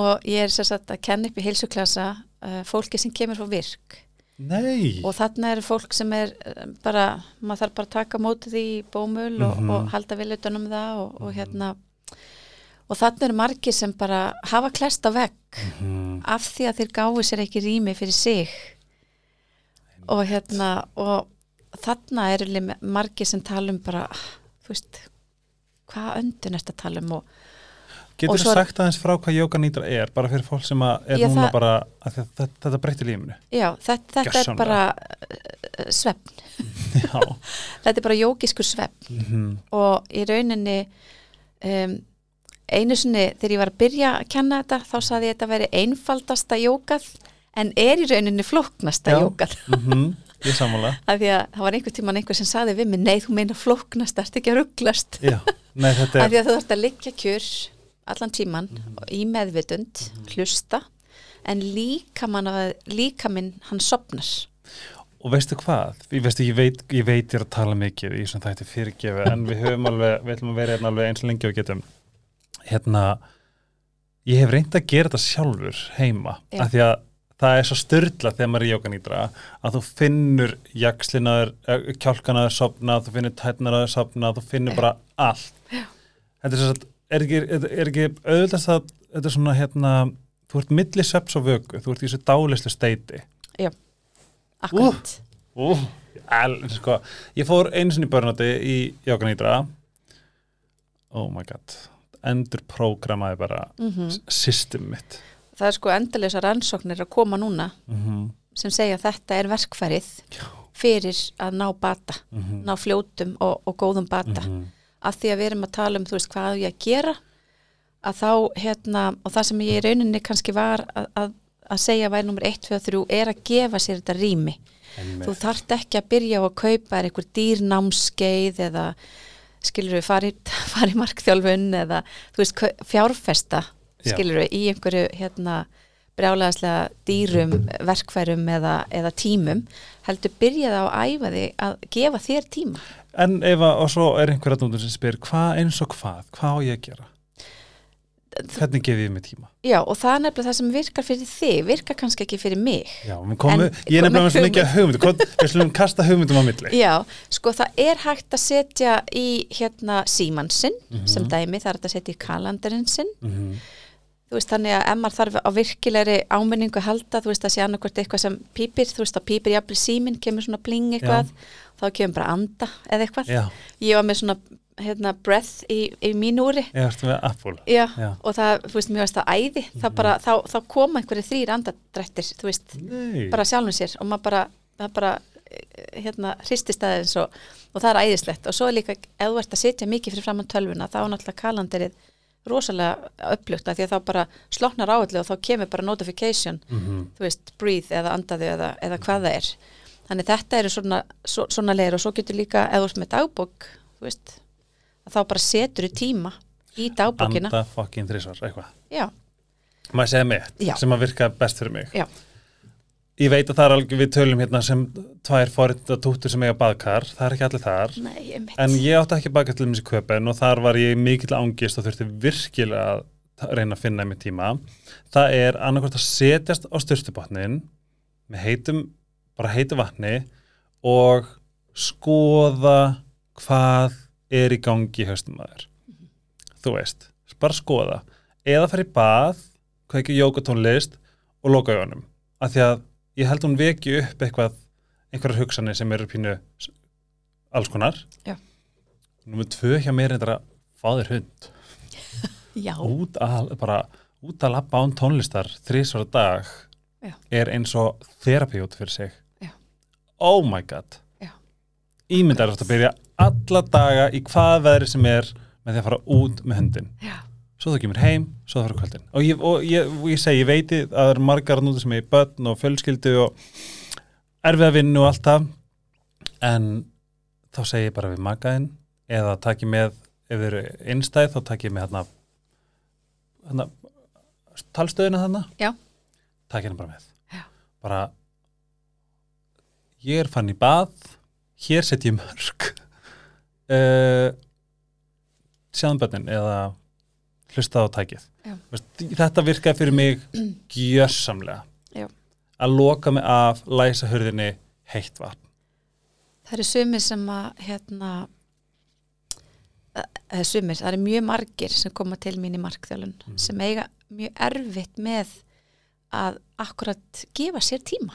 og ég er sér sagt að kenna upp í heilsuklasa uh, fólki sem kemur frá virk nei og þarna er fólk sem er eh, bara, maður þarf bara að taka á móti því í bómul og, Mhm. og halda vel utan um það og, og hérna og þannig eru margir sem bara hafa klest á vegg Mhm. af því að þeir gáfu sér ekki rými fyrir sig og hérna og þarna eru margir sem tala um bara þú veist hvað öndun ertu að tala um og Getur þú sagt aðeins frá hvað jóka nýtra er bara fyrir fólk sem er Já, núna það- bara að þetta, þetta breytir lífinu? Já, þetta, þetta er bara uh, svefn, Já. Þetta er bara jókiskur svefn. Mhm. og í rauninni um, einu sinni þegar ég var að byrja að kenna þetta þá saði ég að þetta veri einfaldasta jókað en er í rauninni flóknasta jókað. Ég sammála. Af því að það var einhver tíman einhver sem saði við mig nei þú meina flóknast, ert ekki að rugglast Já, nei þetta af er því að þú ert að liggja kjur allan tíman í meðvitund hlusta en líka mann að líka minn hann sopnar Og veistu hvað? Ég, veistu, ég, veit, ég veit er að tala mikið í svona þætti fyrirgefi en við höfum alveg, við ætlum að vera hérna alveg eins og lengi og getum hérna ég hef reynd að gera þetta sjálfur heima Já. af því að það er svo styrla þegar maður er í jókanýtra að þú finnur jakslinaður, kjálkanaður sopna, þú finnur tætnaraður sopna, þú finnur Já. bara allt Já. þetta er svo að er ekki, ekki auðvitað að þetta er svona hérna þú ert milli sveps og vöku, þú ert í þessu dálislu steiti. Akkurat. Ú, el, sko, ég fór einu sinni í börnati í Jókanýtra oh my god endur prógramaði bara mm system mitt. Það er sko endalisa rannsóknir að koma núna mm -hmm. sem segja að þetta er verkfærið Já. fyrir að ná bata Mm -hmm. ná fljótum og, og góðum bata Af því að við erum að tala um þú veist hvað ég að gera að þá hérna og það sem ég í rauninni kannski var að, að, að segja væri nummer 1, 2 og 3 er að gefa sér þetta rými. Þú þarft ekki að byrja á að kaupa þér einhver dýrnámskeið eða skilur við farið fari markþjálfun eða þú veist fjárfesta Já. skilur við í einhverju hérna brjálæðislega dýrum verkfærum eða, eða tímum. Heldur byrjaði á að æfa þig að gefa þér tíma en ef að, og svo er einhver að núndur sem spyr hvað eins og hvað, hvað á ég að gera? Hvernig gef ég mig tíma? Já, og það er nefnilega það sem virkar fyrir þig, virkar kannski ekki fyrir mig. Já, við komum, En- ég er nefnilega með svo mikið hugmyndu við slumum kasta hugmyndum á milli. Já, sko það er hægt að setja í hérna síman sinn, sem dæmi, það er að setja í kalandarinn sinn. mm Þú veist, þannig að ef maður þarf á virkilegri áminningu að halda, þú veist, að sé annarkvort eitthvað sem pípir, þú veist, að pípir jafnvel síminn, kemur svona bling eitthvað, þá kemur bara anda eða eitthvað. Já, Ég var með svona, hérna, breath í, í mín úri. ég erstu með Apple? Já, Já. og það, þú veist, mér veist það æði, það bara, þá, þá koma einhverju þrýr andadrættir, þú veist, Nei, bara sjálfum sér og maður bara, bara hérna, hristist aðeins og, og það er æðislegt. Og svo er líka, ef þú ert að sitja mikið fyrir framann tölvuna, þá er náttúrulega kalanderið rosalega upplugt af því að þá bara sloknar áallu og þá kemur bara notification, mm þú veist, breathe eða andaðu eða, eða hvað það er. Þannig þetta eru svona, svo, svona leir og svo getur líka, þú ert með dagbók þú veist, að þá bara setur þú tíma í dagbókina. Anda fucking þrísvar, eitthvað. Já, maður segja mitt, Já. sem að virka best fyrir mig? Já, ég veit að það er alveg, við tölum hérna sem tvær forrið túttur sem eiga baðkar það er ekki allir þar, nei, ég en ég átti ekki baðkar til þess í köpen og þar var ég mikill ángist og þurfti virkilega að reyna að finna mér tíma. Það er annarkvært að setjast á styrstubotnin með heitum, bara heitu vatni og skoða hvað er í gangi í haustum maður þú veist, bara skoða. Eða fara í bað, kveiki jókatónlist og loka augunum. Af því að ég held hún veki upp eitthvað einhverjar hugsanir sem eru pínu alls konar. Já. Númer tvö hjá mér er þetta að fá þér hund. Já, út að, bara, út að labba án tónlistar þrísvara dag Já. er eins og therapy út fyrir sig. Já. oh my god. Ímyndar eftir að byrja alla daga í hvað veðri sem er með því að fara út með hundin já, svo þú kemur heim, svo þú fara kvöldin. Og ég, og ég, og ég segi, ég veit að það er margar núti sem er í börn og fjölskyldu og erfið að vinna og allt það. En þá segi ég bara við makaðinn eða takk ég með, ef þið eru innstæð þá takk ég með hérna, hérna talstöðina Já. takk hérna bara með. Já. bara ég er fann í bað hér set ég mörg. Uh, sjáðum börnin eða hlusta á tækið Já. Veist, þetta virkaði fyrir mig gjörsamlega Já. að loka mig af læsa hurðinni heitt vatn Það eru sumir sem að hérna eða sumir, það er mjög margir sem koma til mín í markþjálun Mm. sem eiga mjög erfitt með að akkurat gefa sér tíma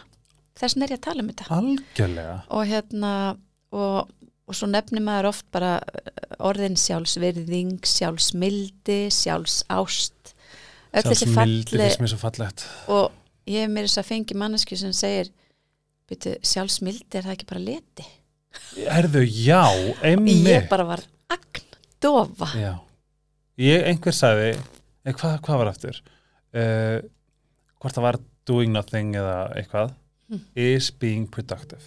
þess vegna er ég að tala um þetta algjörlega og hérna og, og svo nefnir maður oft bara uh, orðin sjálfsvirðing sjálfsmildi, sjálfsást. Sjálfsmildi finnst mér svo fallegt. Og ég hef mér þess að fengi manneski sem segir byrju, sjálfsmildi er það ekki bara leti? Herðu, já, einmitt. Ég bara var agndofa. Já, ég einhver sagði eh, hvað, hvað var aftur? Uh, hvort það var doing nothing eða eitthvað Mm. is being productive.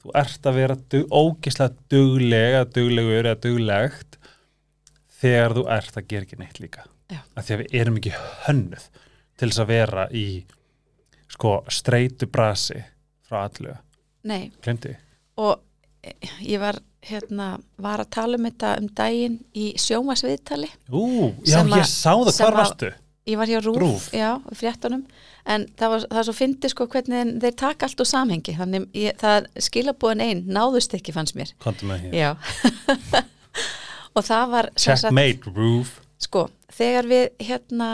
Þú ert að vera dug, ógislega dugleg eða duglegur eða duglegt þegar þú ert að gera ekki neitt líka. Af því að við erum ekki hönnuð til þess að vera í sko streitu brasi frá allu, og eh, ég var hérna, var að tala um þetta um daginn í sjómasviðtali Ú, já, að- ég sá það, hvar að- varstu? ég var hjá Rúf, RÚV. já, fréttunum en það var, það svo fyndi sko hvernig þeir taka allt úr samhengi. Þannig ég, það skilabúin einn, náðust ekki fannst mér. Og það var Checkmate, roof sko, þegar við hérna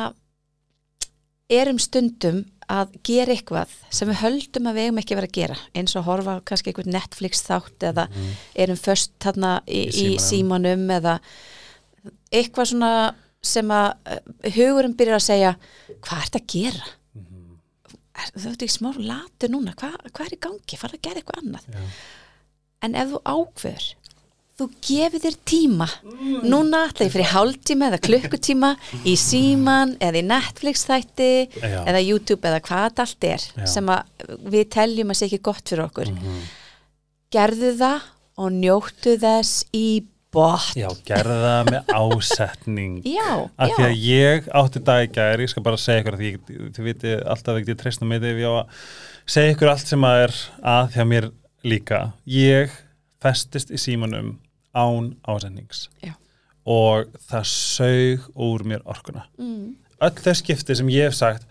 erum stundum að gera eitthvað sem við höldum að við eigum ekki vera að gera. Eins og horfa kannski einhvern Netflix þátt eða erum först þarna í, Í í, símanum. eða eitthvað svona sem að uh, hugurinn byrjar að segja hvað ert að gera? Er, þú ert ekki smá latu núna, Hva, hvað er í gangi? Fara að gera eitthvað annað. Já. En ef þú ákveður, þú gefið þér tíma. Núna ætla ég fyrir hálftíma eða klukkutíma í síman eða í Netflix þætti Já. eða YouTube eða hvað allt er Já. sem við teljum að sé ekki gott fyrir okkur. Mhm. Gerðu það og njóttu þess í bótt. Já, gerði það með ásetning Já, af já. því að ég átti dag í gær ég skal bara segja ykkur að því ég- þið viti alltaf að ég treysta mig ef ég á að segja ykkur allt sem að er að hjá mér líka ég festist í símanum án ásetnings Já. og það sög úr mér orkuna Mm. öll þau skipti sem ég hef sagt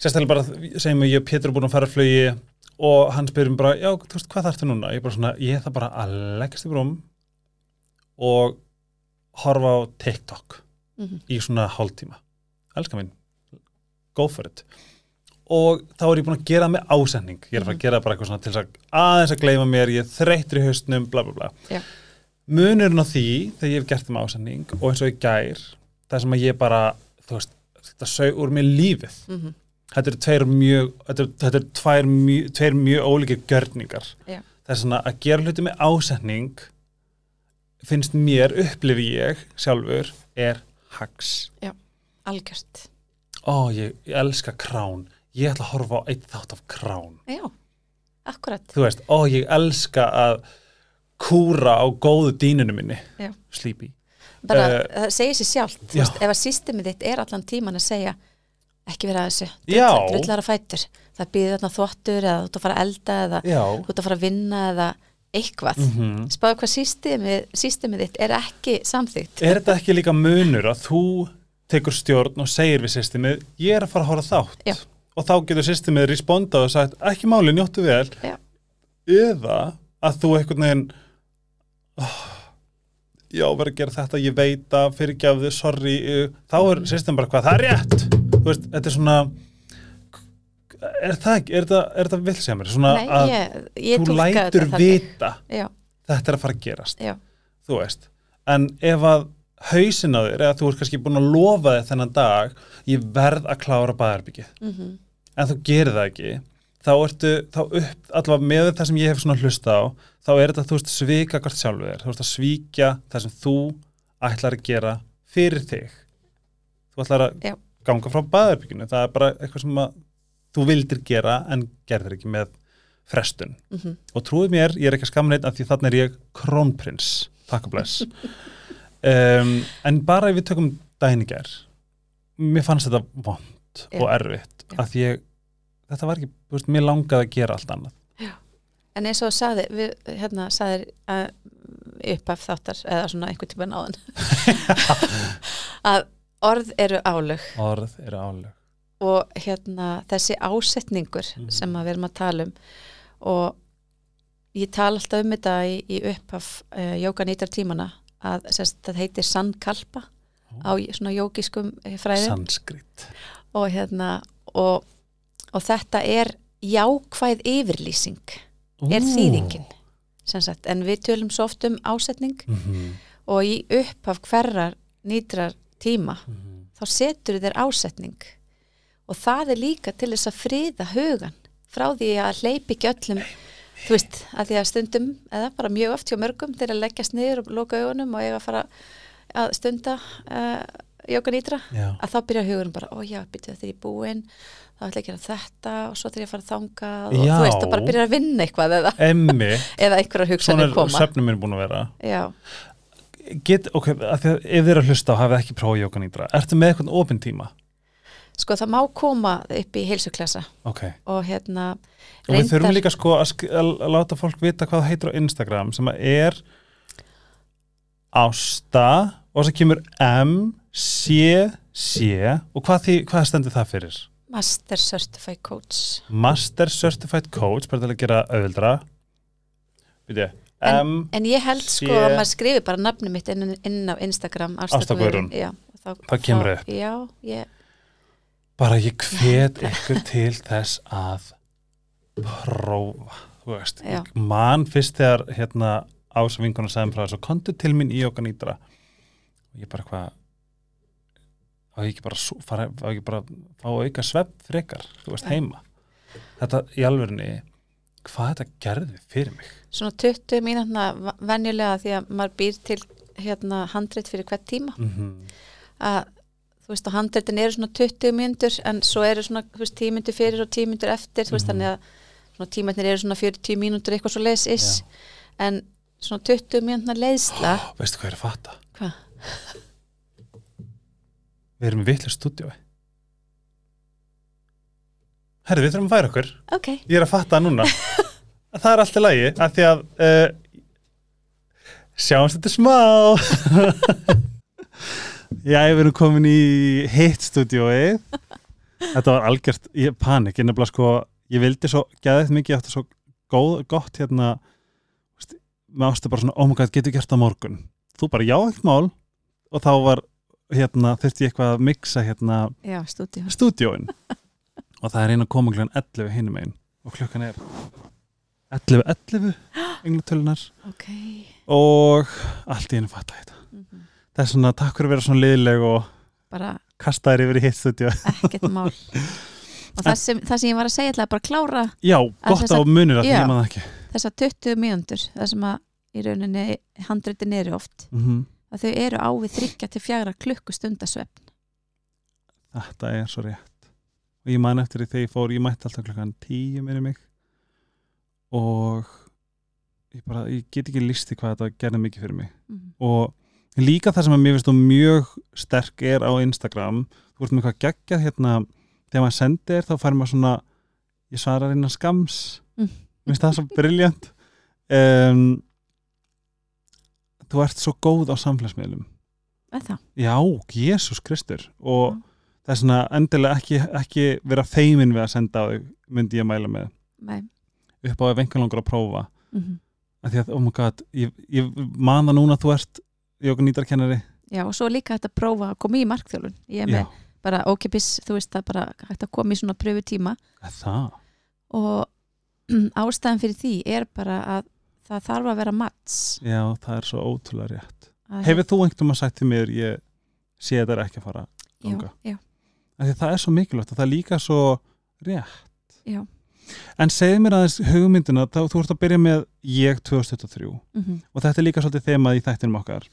sérstaklega bara, segjum við, ég og Pétur er búin að fara að flugi og hann spyrir mér bara, já, þú veist, hvað þarftu núna? Ég er bara svona, ég þarf bara að leggast í brúm og horfa á TikTok Mhm. í svona hálftíma. Elskar minn, go for it. Og þá er ég búin að gera með ásending. Ég er að fara að gera bara eitthvað svona til að aðeins að gleyma mér, ég þreyttur í haustnum, bla bla bla. Já. Munurinn á því, þegar ég hef gert það með ásending og eins og í gær, það sem að ég bara, þú veist, þetta sög úr mér lífið. Mhm. Þetta eru tveir mjög, þetta eru, tvær mjög, tveir mjög ólíkir görningar. Já. Það er svona að gera hluti með ásending finnst mér, upplifi ég sjálfur, er hags. Algjört. Ó, ég, ég elska krán. Ég ætla að horfa á eitt þátt af krán. Já, akkurat. Þú veist, ó, ég elska að kúra á góðu dýnunu minni. Já. Sleepy. bara, Eh, það segir sér sjálft þú já. veist, ef að systemið þitt er allan tíman að segja ekki vera að þessu Já. drullar að fætur, það býður þarna þvottur eða þú ert að fara að elda eða Já. þú ert að fara að vinna eða eitthvað mm Mm spáðu hvað systemið, systemið þitt er ekki samþygt Er þetta ekki líka munur að þú tekur stjórn og segir við systemið, ég er að fara að horfa á þátt. Já. Og þá getur systemið respondað og sagt, ekki máli, njóttu vel. Já. Eða að þú einhvern veginn, oh, já, verður að gera þetta, ég veit að fyrirgjafðu, sorry, uh, þá er system bara hvað, það er rétt. Þú veist, þetta er svona, er það ekki, er þetta, er þetta vilsemur? Svona Nei, að ég, ég þú lætur vita, þetta er að fara að gerast já, þú veist, en ef að hausin á þér, eða þú ert kannski búin að lofa þig þennan dag, ég verð að klára baðarbyggið, mm en þú gerir það ekki þá ertu, þá upp, allavega með það sem ég hef svona hlusta á, þá er þetta þú veist svika hvort sjálfur þér, þú veist að svíkja það sem þú ætlar að gera fyrir þig. Þú ætlar að Já. ganga frá baðarbygginu það er bara eitthvað sem að þú vildir gera en gerðir ekki með frestun. Mm og trúið mér, ég er ekki að skamma neitt af því þannig er ég krónprins, takk og bless. Um, en bara ef við tökum gær mér fannst þetta vond og Já. erfitt Já. af því ég, þetta var ekki, veist, mér langaði að gera allt annað. En eins og þú sagði við, hérna, sagðir að uppaf þáttar eða svona einhvern tíma náðan að orð eru álög. Orð eru áleg og hérna þessi ásetningur Mhm. sem að við erum að tala um. Og ég tala alltaf um þetta í, í upphaf uh, jóka nýtar tímana að sérst, það heitir sandkalpa á svona jókiskum eh, fræðum. Sanskrit. Og hérna og, og þetta er jákvæð yfirlýsing er Ú. þýðingin sagt, en við tölum svo oft um ásetning Mhm, og í upphaf hverrar nýtrar tíma mhm. þá setur þér ásetning og það er líka til þess að friða hugan frá því að hleypi ekki öllum þú veist, að því að stundum eða bara mjög oft hjá mörgum þeir að leggjast niður og loka augunum og eiga að fara að stunda uh, jóka nýtra Já, að þá byrja hugurinn bara, ó já, byrju þetta er í búin þá ætla ég að gera þetta og svo þegar ég að fara að þanga og Já. þú veist, þá bara byrja að vinna eitthvað eða, eða einhverja Svona hugsanir er koma. svefnum minn búin að vera. Já, Get, ok, að því að ef þið eru að hlusta og hafið ekki prófað jóka nýtra Ertu með eitthvað opinn tíma? Sko það má koma upp í heilsuklasa Ok og hérna Og við þurfum líka sko að, að láta fólk vita hvað heitir á Instagram sem að er Ásta og það kemur M C C og hvað, því, hvað stendur það fyrir? Master Certified Coach Master Certified Coach bara til að gera auðvildra Býtu, M En ég held sé- sko að maður skrifi bara nafni mitt inn, inn á Instagram Ásta Guðrún. Það kemur upp. Já, ég, bara ég hvet ykkur til þess að prófa þú veist, Já. ég man fyrst þegar hérna sagði mér frá þessu, kontu til mín í okkar nýtra. Og ég bara hvað? Á ég ekki bara, sú- fara, á ég ekki bara fá auka svepp frekar, þú veist, heima. Þetta í alvörinni hvað þetta gerði fyrir mig? Svona 20 mínútna venjulega því að maður býr til hérna handrit fyrir hvert tíma. Mm að þú veist og handritin eru svona 20 mínútur en svo eru svona veist, 10 mínútur fyrir og 10 mínútur eftir þú veist þannig að svona tímatnir eru svona 40 mínútur eitthvað svo leis is en svona 20 mínútna leiðsla veistu hvað er að fatta? Hvað? Við erum í vitlu stúdíói. Herri, við þurfum að færa okkur. Ok, Ég er að fatta núna. Það er allt í lagi af því að uh, sjáumst þetta smá Já, við erum komin í hitt stúdíói Þetta var algjört panik, ég nefnilega sko ég vildi svo, geðið mikið átti svo góð, gott hérna með ástu bara svona, oh my god, getur gert það morgun. Þú bara, já, ekkert mál. Og þá var, hérna, þurfti ég eitthvað að mixa hérna já, stúdíu stúdíóin. Og það er einn að koma klukkan 11 hinum einn og klukkan er 11, 11 englatölunar ok. Og allt í einu fatta ég þetta. Mm það er svona, takk fyrir að vera svona liðleg og bara kasta þér yfir í hitt stúdíó. ekkert mál. Og það sem, það sem ég var að segja ætla bara að klára já, gott á munir að ég maður ekki. Þessar 20 mínútur það sem að í rauninni handritin eru oft mm að þau eru á við þryggja til fjagra klukkustundasvefn. Þetta er svo rétt. Og ég man eftir því þegar ég fór, ég mætti alltaf klukkan 10 minni mig. Og ég bara, ég get ekki listi hvað þetta gerði mikið fyrir mig. Mm. og líka það sem að mér finnst þú mjög sterk er á Instagram þú ert með eitthvað geggjað hérna þegar maður sendir þá fær maður svona ég svarar innan skams Mm. mér finnst það svo briljant um, þú ert svo góð á samfélagsmiðlum það? já, Jésús Kristur og Já. það er svona endilega ekki, ekki vera feimin við að senda á þig myndi ég mæla með Nei. upp á ef einhvern langar að prófa Mm af því að, oh my god, ég, ég man það núna að þú ert jóka nýtarkennari já og svo líka hægt að prófa að koma í markþjólun ég er með já, bara ókipis þú veist það bara hægt að koma í svona pröfu tíma er það og ástæðan fyrir því er bara að það þarf að vera mats Já, það er svo ótrúlega rétt. Að- Hefur þú einhvern veginn sagt til mér, ég sé þetta er ekki að fara já, ganga? já, því það er svo mikilvægt og það er líka svo rétt. já. En segðu mér aðeins hugmyndina, þá þú ert að byrja með ég 2023 Mm og þetta er líka svolítið þemað í þættinum okkar.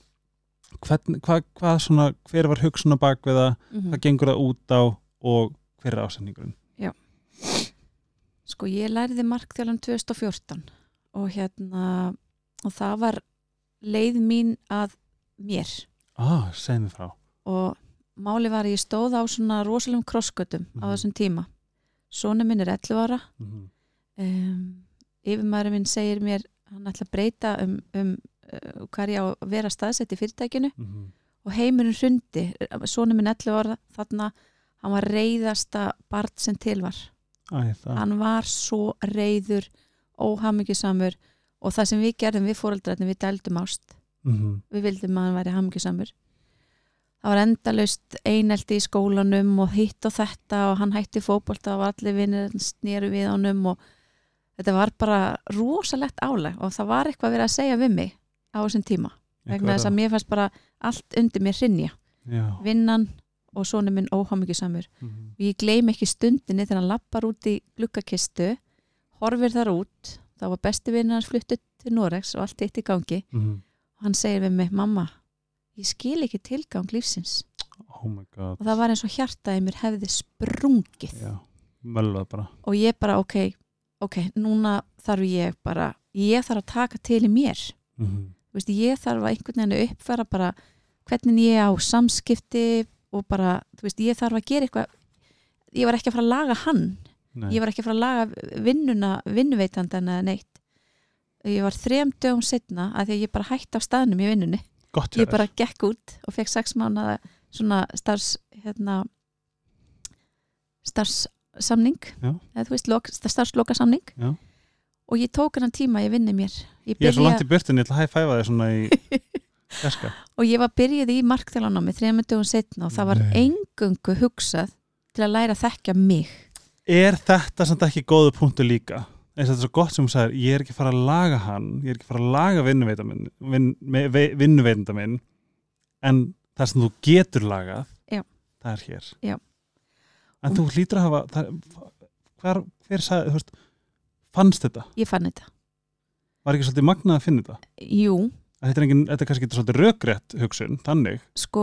Hvern, hvað, hvað svona, hver var hugsun á bak við það, Mhm. hvað gengur það út á og hver er ásendingurinn? Sko ég læriði markþjálun 2014 og hérna og það var leið mín að mér Ah, segðu mér frá. og máli var að ég stóð á svona rosalegum krossgötum á Mhm. þessum tíma Sónu minn er 11 ára Mm um, yfirmaðurinn minn segir mér hann ætla að breyta um, um hvað er ég á að vera staðsett í fyrirtækinu. -hmm. og heimurinn hrundi. Sónu minn 11 ára þarna hann var reyðasta barn sem til var. Æ, hann var svo reyður óhamingjusamur. Og það sem við gerðum við fóreldrarnir við dældum ást. Mhm. við vildum að hann væri hamingjusamur. Það var endalaust einelti í skólanum og hitt og þetta og hann hætti fótbolta og allir vinnir snýru við honum og þetta var bara rosalegt áleg og það var eitthvað verið að segja við mig á þessum tíma. Vegna þess að mér fannst bara allt undir mér hrinja vinnan og sonu minn óhamingjusamur. Mhm. og ég gleym ekki stundinni þegar hann lappar út í gluggakistu horfir þar út þá var besti vinnur hans fluttu til Norex og allt eitt í gangi. Mhm. og hann segir við mig, mamma ég skil ekki tilgang lífsins. Oh og það var eins og hjartaði mér hefði sprungið. Og ég bara, ok, ok núna þarf ég bara ég þarf að taka til í mér. Mhm. Þú veist, ég þarf að einhvern veginn að uppfæra bara hvernig ég á samskipti og bara, þú veist, ég þarf að gera eitthvað. Ég var ekki að fara að laga hann. Nei. ég var ekki að fara að laga vinnuna vinnuveitandan eða neitt. Ég var þrem dögum setna að því að ég bara hætti á staðnum í vinnunni. Gott ég bara gekk út og fekk sex mánuða svona starfs hérna veist, lok, starfslokasamning. Já. Og ég tók hennan tíma ég vinni mér ég Ég er svo byrja- langt í byrtun, ég ætla að hæfæfa þig svona í Jaska og ég var byrjuð í markþjólanámi þrejum dögum setna og það var Nei. engungu hugsað til að læra að þekkja mig Er þetta samt ekki góðu punktu líka? eins og þetta er svo gott sem hún sagir ég er ekki fara að laga hann ég er ekki fara að laga vinnuveitanda minn, en það sem þú getur lagað Já. það er hér Já. en þú hlýtur að hafa það, hver, hver sagði, þú veist fannst þetta, ég fann þetta. Var ekki svolítið magnað að finna þetta? Jú, Að þetta er, engin, þetta er kannski ekki svolítið rökrétt hugsun, þannig. Sko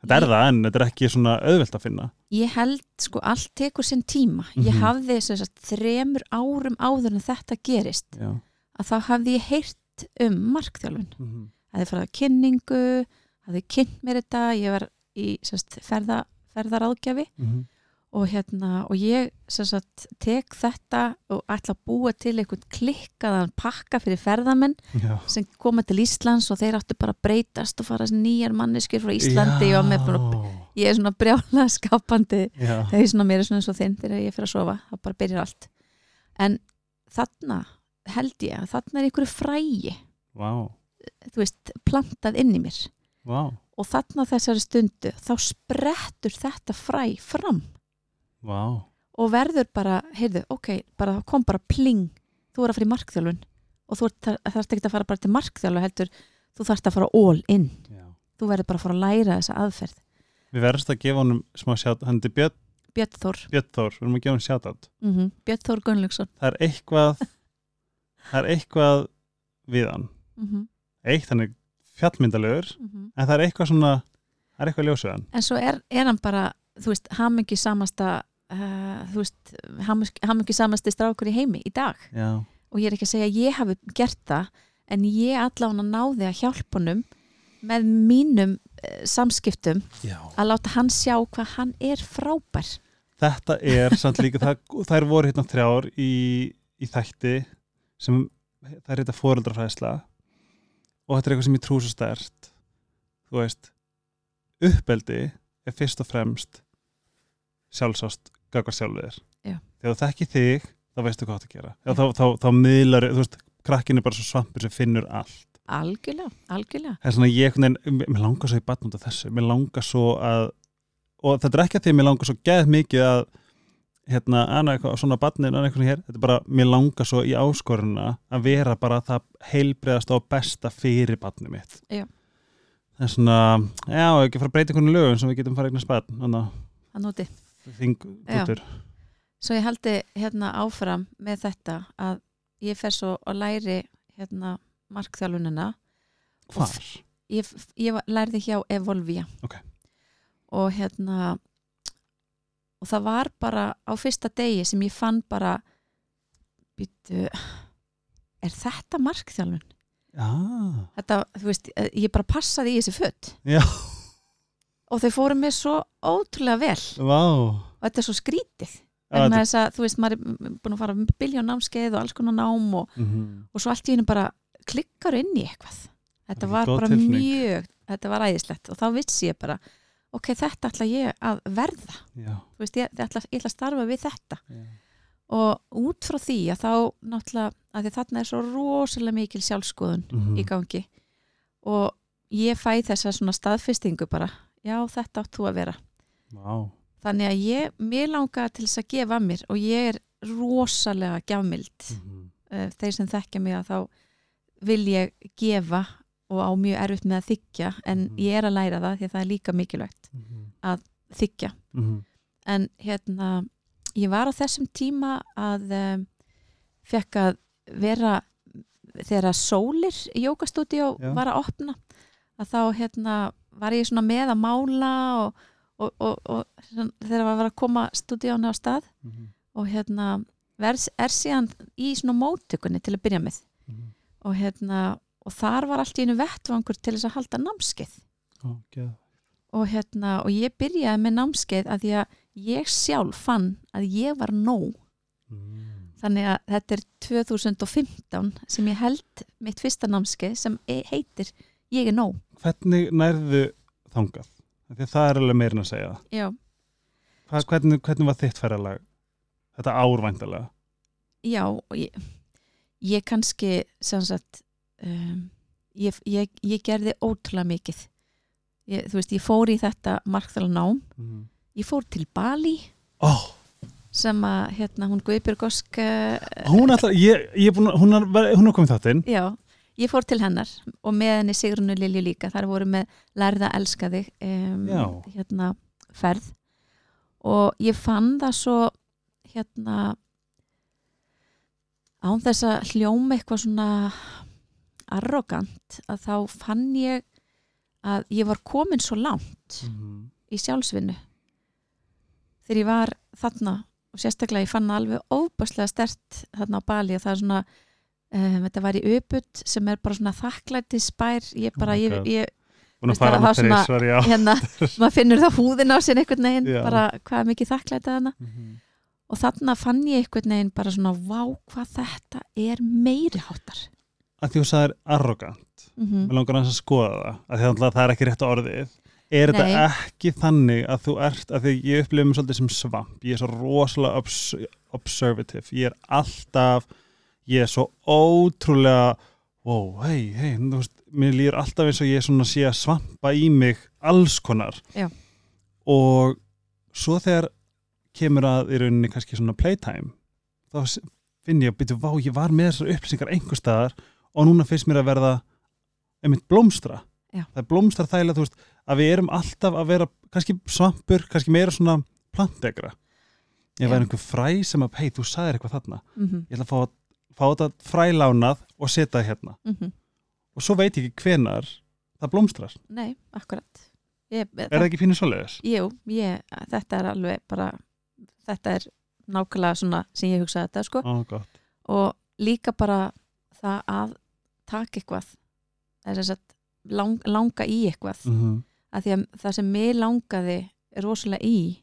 þetta er Ég- það en þetta er ekki svona auðvelt að finna. Ég held sko allt tekur sinn tíma. Ég Mhm. hafði þess að þremur árum áður en þetta gerist Já. að þá hafði ég heyrt um markþjálfun. Mm -hmm. hafði farið á kynningu hafði kynnt mér þetta ég var í sérst, ferða, ferðaráðgjafi. Mhm. Og hérna og ég sérst, tek þetta og ætla að búa til einhvern klikkaðan pakka fyrir ferðamenn Já. sem koma til Íslands og þeir áttu bara að breytast og fara nýjar manneskjur frá Íslandi. Og með bara, ég er svona brjála skapandi. Já. það er svona mér er svona eins og þinn þegar ég fyrir að sofa, það bara byrjar allt. En þarna held ég að þarna er einhverju frægi Vá, þú veist, plantað inn í mér. Vá, og þarna þessari stundu þá sprettur þetta fræ fram vá. Og verður bara, heyrðu, ok bara kom bara pling, þú er að fara í markþjálfun og þú þarft ekki að fara bara til markþjálfu heldur, þú þarft að fara all in. Já. þú verður bara að fara að læra þessa aðferð. Við verðumst að gefa honum smá sjátt, hann er Björn, Björn Þór, Björn Þór, við erum að gefa hann sjátt mm Björn Þór Gunnlaugsson. Það er eitthvað það er eitthvað við hann. Mm eitt, hann er fjallmyndalegur en það er eitthvað svona það er eitthvað ljós við hann. En svo er, er hann bara þú veist, hamingi samasta uh, þú veist, hamingi samasti strákur í heimi í dag. Já, og ég er ekki að segja að ég hafi gert það en ég allavega náði að hjálpa honum með mínum uh, samskiptum Já. að láta hann sjá hvað hann er frábær. Þetta er samt líka það, það er voru hérna þrjár í, í þætti sem það er þetta fóreldrafræðsla og þetta er eitthvað sem ég trú svo stert þú veist uppeldi er fyrst og fremst sjálfsást gagvar sjálfur þér. Þegar þú þekki þig þá veistu hvað þú átt að gera. Já, þá, þá, þá miðlar, þú veist, krakkin er bara svo svampur sem finnur allt. Algjörlega, algjörlega. Það er svona ég, einhvern mér langar svo í batn út af þessu, mér langar svo að og þetta er ekki að því að mér langar svo geð mikið að hérna, annað eitthvað, svona batnin, annað eitthvað hér þetta er bara, mér langar svo í áskoruna að vera bara það heilbreiðast og besta fyrir batnið mitt. Já. það er svona, já, ekki fara að breyta einhvern lögum sem við getum fara eignast batn, þannig að nóti að þing útur svo ég haldi hérna áfram með þetta að ég fer svo að læri hérna markþjálfunina. Hvar? ég, ég lærði hjá Evolvia Ok. og hérna og það var bara á fyrsta degi sem ég fann bara býtu er þetta markþjálfun? Já, Þetta, þú veist, ég bara passaði í þessi fött já, og þau fóru mér svo ótrúlega vel. Vá. Og þetta er svo skrítið. Vegna þess að þú veist, maður er búin að fara biljón námskeið og alls konar nám og, mhm. og svo allt í hennu bara klikkar inn í eitthvað. Þetta var bara tilfinning. mjög þetta var æðislegt. Og þá vissi ég bara ok, þetta ætla ég að verða. Já, þú veist, ég, ég, ætla, ég ætla að starfa við þetta. Já, og út frá því að þá náttúrulega, að því þarna er svo rosalega mikil sjálfskoðun Mhm. í gangi. Og ég fæ þessa svona staðfestingu bara já þetta átt þú að vera. Vá, þannig að ég, mér langar til þess að gefa mér og ég er rosalega gjafmild. Mhm, uh, þeir sem þekkja mig að þá vil ég gefa og á mjög erfitt með að þykja en Mhm. ég er að læra það því að það er líka mikilvægt mhm, þykja mhm, en hérna ég var á þessum tíma að um, fekk að vera þegar sólir jókastúdíó Já. var að opna að þá hérna var ég svona með að mála og, og, og, og þegar var að koma stúdíónu á stað mhm, og hérna vers, er síðan í svona móttökunni til að byrja með mhm. og hérna og þar var allt í einu vettvangur til þess að halda námskeið geð. og hérna og ég byrjaði með námskeið að því að ég sjálf fann að ég var nóg Mm. þannig að þetta er 2015 sem ég held mitt fyrsta námskeið sem e- heitir ég er nóg Hvernig nærðu þangað? Því að það er alveg meirin að segja já, Hvað, hvernig, hvernig var þitt ferralag? Þetta árvæntalega já ég, ég kannski sem sagt um, ég, ég, ég gerði ótrúlega mikið. Ég, þú veist, ég fór í þetta markþala nám. Mm. ég fór til Bali. Ó, sem að hérna hún Guðbjörg Ósk uh, hún ætlar ég, ég búin að, hún er, hún komið þáttinn ég fór til hennar og með henni Sigrunu Lilju líka. Þar voru með lærða elskaði um, hérna ferð. Og ég fann það svo hérna án þess að hljóma eitthvað svona arrogant að þá fann ég að ég var komin svo langt mm. í sjálfsvinnu. Þegar ég var þarna og sérstaklega ég fann alveg óbærslega stert þarna á Bali og það er svona um, þetta var í Öput sem er bara svona þakklæti spær ég bara, Oh ég, ég, Veist að fara svona- þrísvar, já. hérna maður finnur það húðin á sér einhvern veginn Já. bara hvað er mikið þakklæti þarna. Mhm. og þarna fann ég einhvern veginn bara svona vá hvað þetta er meiri háttar Að því þú sagðir arrogant. Mm Mér langar að skoða það að því að það er ekki rétt orðið. Er þetta Nei. ekki þannig að þú ert að því ég upplifum svolítið sem svamp. Ég er svo rosalega obs observative. Ég er alltaf ég er svo ótrúlega wow, hei, hei, þú veist mér líður alltaf eins og ég er svona sé að svampa í mig alls konar Já. og svo þegar kemur að í rauninni kannski svona playtime þá finn ég að byrja, vá, ég var með þessar upplýsingar einhver staðar og núna finnst mér að verða einmitt blómstra Já. það er blómstra þægilega, þú veist, að við erum alltaf að vera kannski svampur, kannski meira svona plantegra ég væri einhver fræ sem að, hei, þú sagðir eitthvað þarna -hmm. ég ætla að fá, fá þetta frælánað og setja hérna. Mm og svo veit ég ekki hvenar það blómstrar, nei, akkurat. Ég, er það ekki pínu svoleiðis? Jú, ég, þetta er alveg bara þetta er nákvæmlega svona sem ég hugsaði þetta sko. Ó, og líka bara það að taka eitthvað lang, langa í eitthvað. Mm -hmm. að því að það sem mig langaði rosalega í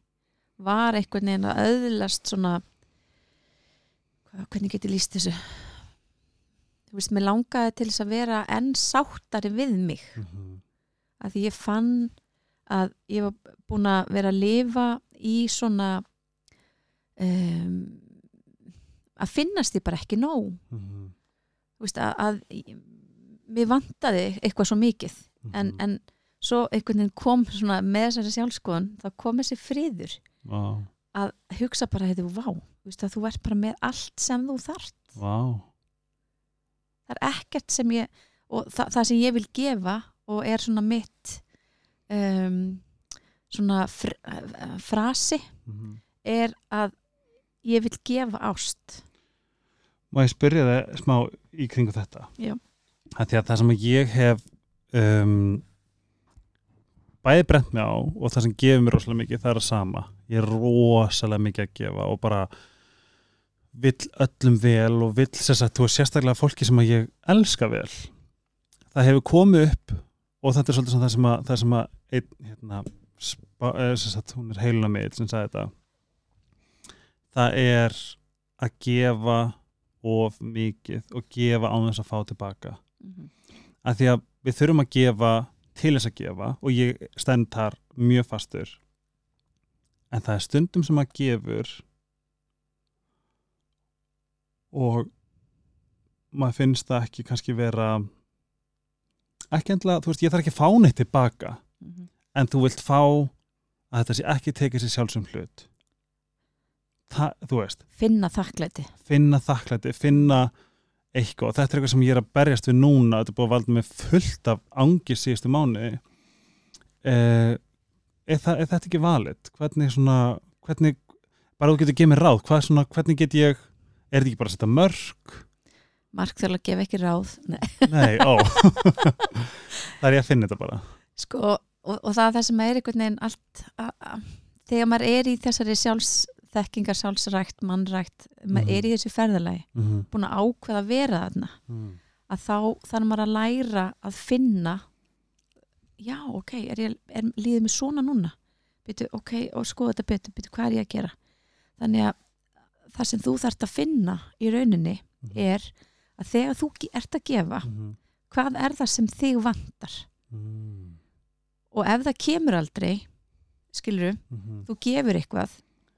var einhvern veginn að öðlast svona hvernig get ég líst þessu? Þú veist, mér langaði til þess að vera enn sáttari við mig. Að því ég fann að ég var búin að vera að lifa í svona um, að finnast því bara ekki nóg. Þú veist, að, að mér vantaði eitthvað svo mikið. En, Mhm. en svo einhvern veginn kom svona með þessari sjálfskoðun þá kom þessi friður Vá, að hugsa bara, heiðu, vá þú veist að þú ert bara með allt sem þú þarft vá það er ekkert sem ég og það, það sem ég vil gefa og er svona mitt um, svona fr, uh, frasi Mhm. er að ég vil gefa ást Má ég spyrja það smá í kringu þetta? Já. Það sem ég hef um, bæði brent mig á og það sem gefur mér rosalega mikið, það er að sama. Ég er rosalega mikið að gefa og bara vill öllum vel og vill sér sagt, þú er sérstaklega fólki sem að ég elska vel. Það hefur komið upp og þetta er svolítið það sem að, það sem að einn, hérna, spa, eh, sagt, hún er heiluna með sem sagði þetta. Það er að gefa of mikið og gefa án þess að fá tilbaka mm -hmm. að því að við þurfum að gefa til þess að gefa og ég stend þar mjög fastur en það er stundum sem að gefur og maður finnst það ekki kannski vera ekki endilega, þú veist, ég þarf ekki að fá neitt tilbaka Mhm. en þú vilt fá að þetta sé ekki tekið sér sjálfsum hlut. Þa, þú veist, finna þakklæti. Finna þakklæti, finna eitthvað. Þetta er eitthvað sem ég er að berjast við núna þetta er búið að valda mig fullt af angir síðustu mánu eh, er, það, er þetta ekki valið? Hvernig svona hvernig, bara þú getur gefið mér ráð hvað svona, hvernig get ég, er þetta ekki bara að setja mörg Mark þarf að gefa ekki ráð. Nei. nei, ó. Það er ég að finna þetta bara. Sko, og, og það er það sem er einhvern veginn allt a, a, þegar maður er í þessari sjálfsþekkingar sjálfsrækt, mannrækt maður Mhm. er í þessu ferðalagi mm -hmm. búin að ákveða að vera þarna að þá þarf maður að læra að finna já, ok, er ég, er, líðið mér svona núna? Byrju, ok, og skoða þetta betur byrju, hvað er ég að gera? Þannig að það sem þú þarft að finna í rauninni Mhm. er að þegar þú ert að gefa hvað er það sem þig vantar? Og ef það kemur aldrei skilur þú gefur eitthvað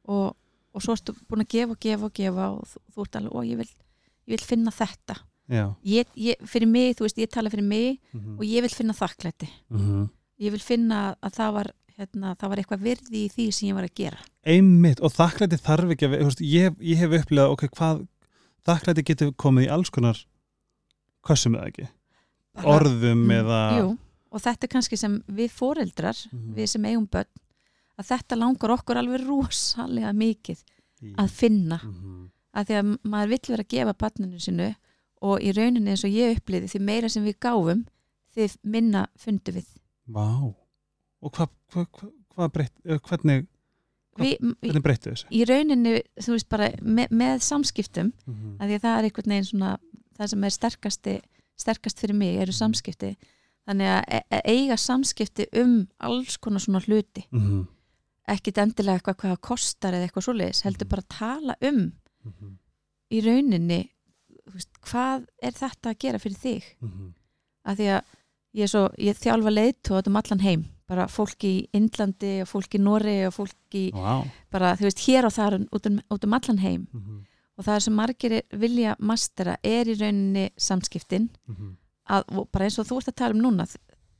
og, og svo ertu búin að gefa og gefa og gefa og þú, þú ert alveg, ó ég vil, ég vil finna þetta. Ég, ég, fyrir mig, þú veist, ég tala fyrir mig Mhm. og ég vil finna þakklæti. Mhm. ég vil finna að það var hérna, það var eitthvað virði í því sem ég var að gera. Einmitt og þakklæti þarf ekki að ég, ég hef upplegað, ok, hvað þakklæti getur komið í alls konar kössum eða ekki? Bara- orðum Mm, eða Jú, og þetta er kannski sem við foreldrar Mhm. við sem eigum börn að þetta langar okkur alveg rosalega mikið Í- að finna. Mhm. að því að maður vill vera að gefa barninu sinu og í rauninni eins og ég uppliði því meira sem við gáfum því minna fundi við. Vá og hvað hva, hva, hva breytt, hvernig, hvernig breyttu þessu? í rauninni, þú veist bara með, með samskiptum, Mhm. að því að það er einhvern veginn svona, það sem er sterkasti sterkast fyrir mig eru samskipti þannig að e- e- eiga samskipti um alls konar svona hluti Mhm. ekkit endilega eitthvað hvað kostar eða eitthvað svoleiðis, heldur bara að tala um Mhm. í rauninni veist, hvað er þetta að gera fyrir þig Mhm. að því að ég, svo, ég þjálfa leiðtóð um allan heim, bara fólk í Indlandi og fólk í Noregi og fólk í Vá bara, þú veist, hér og þar út um, út um allan heim Mhm. og það er sem margir vilja mastera er í rauninni samskiptin Mhm. að, og bara eins og þú ert að tala um núna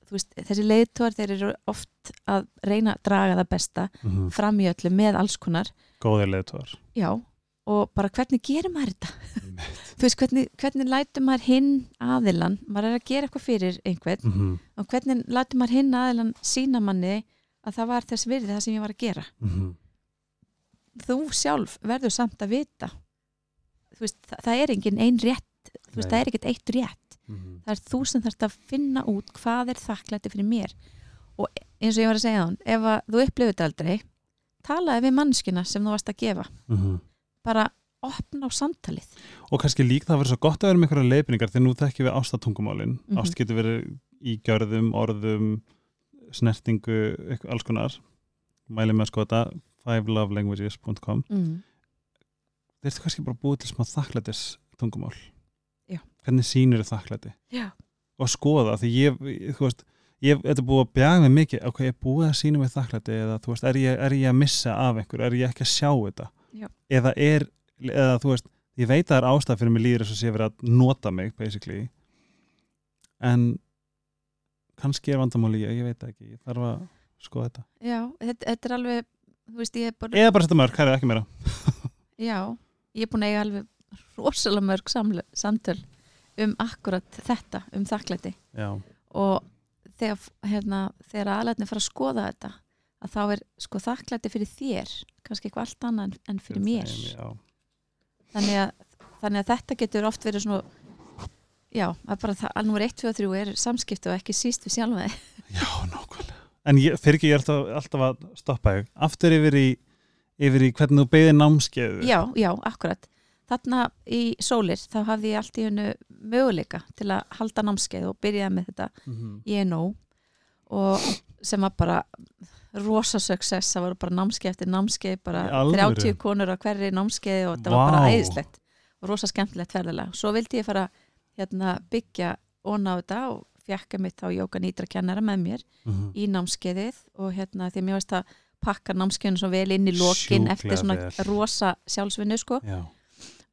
þú veist, þessi leiðtóðar þeir eru oft að reyna að draga það besta Mhm. fram í öllu með alls konar Góðir leiðtóðar já, og bara hvernig gerir maður þetta þú veist, hvernig, hvernig lætur maður hinn aðilan, maður er að gera eitthvað fyrir einhvern Mhm. og hvernig lætur maður hinn aðilan sína manni að það var þess virði það sem ég var að gera Mhm. þú sjálf verður samt að vita þú veist, það, það er engin ein rétt þú veist, það er ekkert eitt rétt Mhm. það er þú sem þarfst að finna út hvað er þakklæti fyrir mér og eins og ég var að segja þann, ef að þú upplifir þetta aldrei talaði við mannskina sem þú varst að gefa Mhm. Bara opna á samtalið. Og kannski líka það verður svo gott að vera með einhverja leifinningar því nú þekkjum við ástatungumálin Mhm. Ást getur verið í gjörðum, orðum snertingu, alls konar. Mæli með að skoða fivelovelanguages.com mm. Þeir eru kannski bara búið til smá þakklætis tungumál? Já. Hvernig sýnir þakklæti? Já, og að skoða því ég, þú veist ég, er búið að bjaga mig mikið. Ok, ég er búið að sína mig þakklæti eða þú veist, er ég, er ég að missa af einhver er ég ekki að sjá þetta Já. eða er, eða þú veist ég veit að það er ástæð fyrir mig líður þess að sé verið að nota mig, basically. En kannski er vandamáli ég, ég veit það ekki, ég þarf að skoða þetta. Já þetta, þetta er alveg veist, er bara, eða bara setja mörg, hæri ekki meira. Já ég er búin að eiga alveg rosalega mörg samle, samtöl um akkurat þetta, um þakklæti. Já, og þegar, hérna, þegar aðlætni fara að skoða þetta að þá er sko þakklæti fyrir þér kannski eitthvað allt annað en- en fyrir mér. þannig að, þannig að þetta getur oft verið svona já, að bara það, alveg 1, 2 og 3 er samskipti og ekki síst við sjálfa þig. Já, nákvæmlega. En ég, fyrir ekki, ég er alltaf, alltaf að stoppa þig. Aftur yfir í, yfir í hvernig þú beðið námskeið. Já, já, akkurat. Þarna í sólir þá hafði ég allt í hennu möguleika til að halda námskeið og byrjaði með þetta. Mhm. ég er nóg. Og sem var bara rosa success, það voru bara námskeið eftir námskeið, bara Í alvöru? 30 konur á hverri námskeið og þetta Vá. var bara æðislegt rosa skemmtilegt ferðilega. Svo vildi ég fara hérna, byggja onna á þetta og fjekka mitt á Jóka Nýtra kennara með mér Mhm. í námskeiðið og hérna því mér veist að pakka námskeiðinu svo vel inn í lokin Sjúklega eftir svona vel. rosa sjálfsvinnu sko já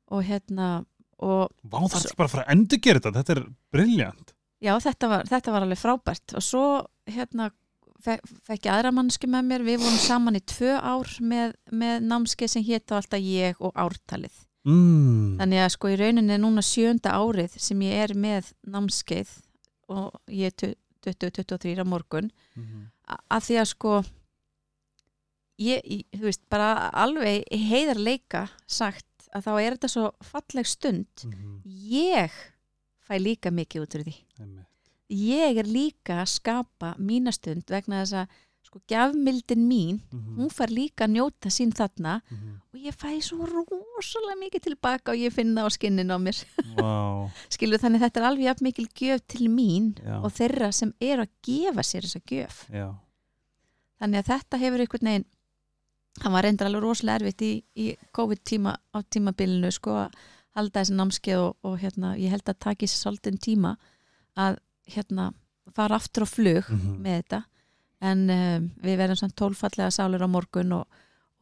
og hérna og Vá, það er bara að fara að endur gera þetta, þetta er briljant. já þetta var, þetta var alveg frábært og svo hérna fekk ég aðra mannsku með mér við vorum saman í tvö ár með, með námskeið sem hétta alltaf ég og ártalið mm. þannig að sko í rauninni núna sjönda árið sem ég er með námskeið og ég er 20-23 á morgun a- að því að sko ég, þú veist, bara alveg heiðarleika sagt að þá er þetta svo falleg stund Mhm. ég fæ líka mikið út úr því Einmitt. Ég er líka að skapa mína stund vegna þess að sko gjafmildin mín, Mhm. hún fær líka að njóta sín þarna Mhm. og ég fæ svo rosalega mikið tilbaka og ég finna á skinninu á mér Vá, skilur þannig þetta er alveg mikil gjöf til mín já, og þeirra sem er að gefa sér þessa gjöf já. þannig að þetta hefur einhvern veginn hann var reyndar alveg rosalega erfitt í, í COVID tíma á tímabilinu sko að halda þessi námskeið og, og hérna, ég held að taki svolítinn tíma að hérna fara aftur á flug Mhm. með þetta en um, við verðum samt tólfallega sálur á morgun og,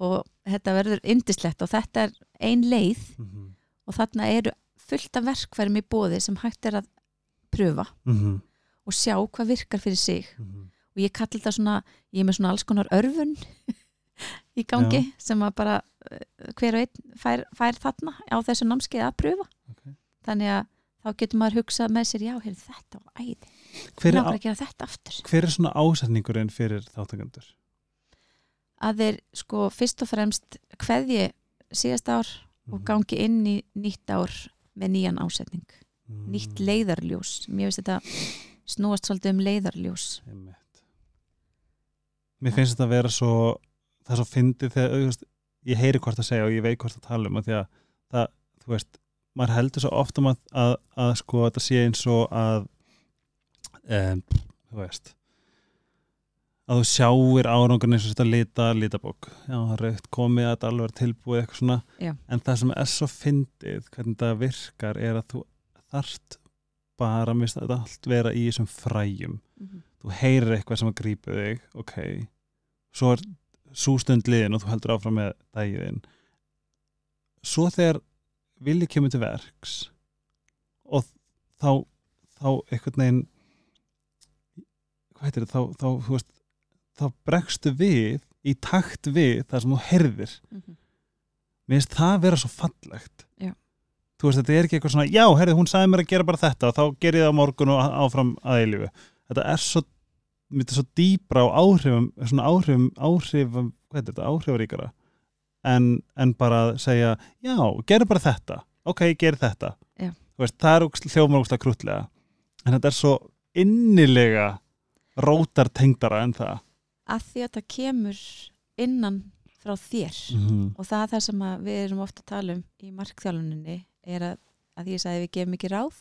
og þetta verður indislegt og þetta er ein leið Mhm. og þarna eru fullt af verkfærum í bóði sem hægt er að pröfa Mhm. og sjá hvað virkar fyrir sig Mhm. og ég kalli þetta svona, ég er með svona alls konar örfun í gangi sem að bara eh, hver og einn fær, fær þarna á þessu námskeið að pröfa Ok. þannig að þá getur maður hugsað með sér já, heyrðu, þetta var æði Hver, er, á- að gera þetta aftur hver er svona ásetningurinn fyrir þáttakandur? að þeir sko fyrst og fremst hverði síðast ár og Mhm. gangi inn í nýtt ár með nýjan ásetning Mm. nýtt leiðarljós, mér finnst þetta snúast svolítið um leiðarljós. Mér finnst þetta að vera svo það er svo fyndið þegar veist, ég heyri hvort að segja og ég veit hvort að tala um að því að það, þú veist, maður heldur svo oft um að, að, að sko þetta sé eins og að um, þú veist að þú sjáir árangurinn eins og þetta lita litabók, já það er raukt komið að þetta alveg er tilbúið eitthvað svona. Já. en það sem er svo fyndið hvernig þetta virkar er að þú þarft bara að mista þetta allt vera í þessum fræjum. Þú heyrir eitthvað sem að grípa þig ok, svo er svo stund liðin og þú heldur áfram með dægiðin svo þegar vilji kemur til verks og þá þá einhvern veginn hvað heitir þetta, þá, þá veist þá bregstu við í takt við það sem þú heyrðir Mhm. mér finnst það vera svo fallegt Já. þú veist, þetta er ekki eitthvað svona já, herrið, hún sagði mér að gera bara þetta og þá ger ég það á morgun og áfram að eilífu þetta er svo mér er svo dýbra á áhrifum svona áhrifum, áhrifum hvað er þetta, áhrifaríkara en, en bara að segja, já, gerðu bara þetta ok, gerðu þetta veist, það er ógstlega krútlega en þetta er svo innilega rótar tengdara en það að því að það kemur innan frá þér -hmm. og það er það sem við erum ofta að tala um í markþjálfuninni er að, að því ég sagði að við gefum ekki ráð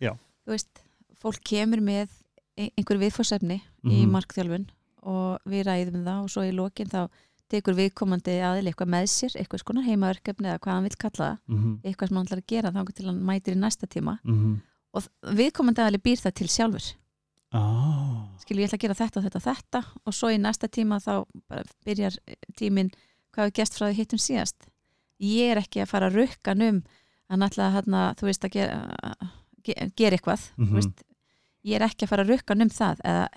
Já. þú veist, fólk kemur með ein- einhver viðfórsefni í Mhm. markþjálfun og við ræðum um það og svo í lokin þá tekur viðkomandi aðil eitthvað með sér, eitthvað skona heimaverkefni eða hvað hann vil kalla það, Mm -hmm. eitthvað sem hann ætlar að gera þá til hann mætir í næsta tíma Mm og viðkomandi aðili býr það til sjálfur ah. skilur ég ætla að gera þetta og þetta og þetta og svo í næsta tíma þá byrjar tíminn hvað við gæst frá því hittum síðast ég er ekki að fara að rukka um að náttúrulega hérna, þú veist að gera, ge, gera eitthvað Mhm. þú veist, ég er ekki að fara að rukka um það eða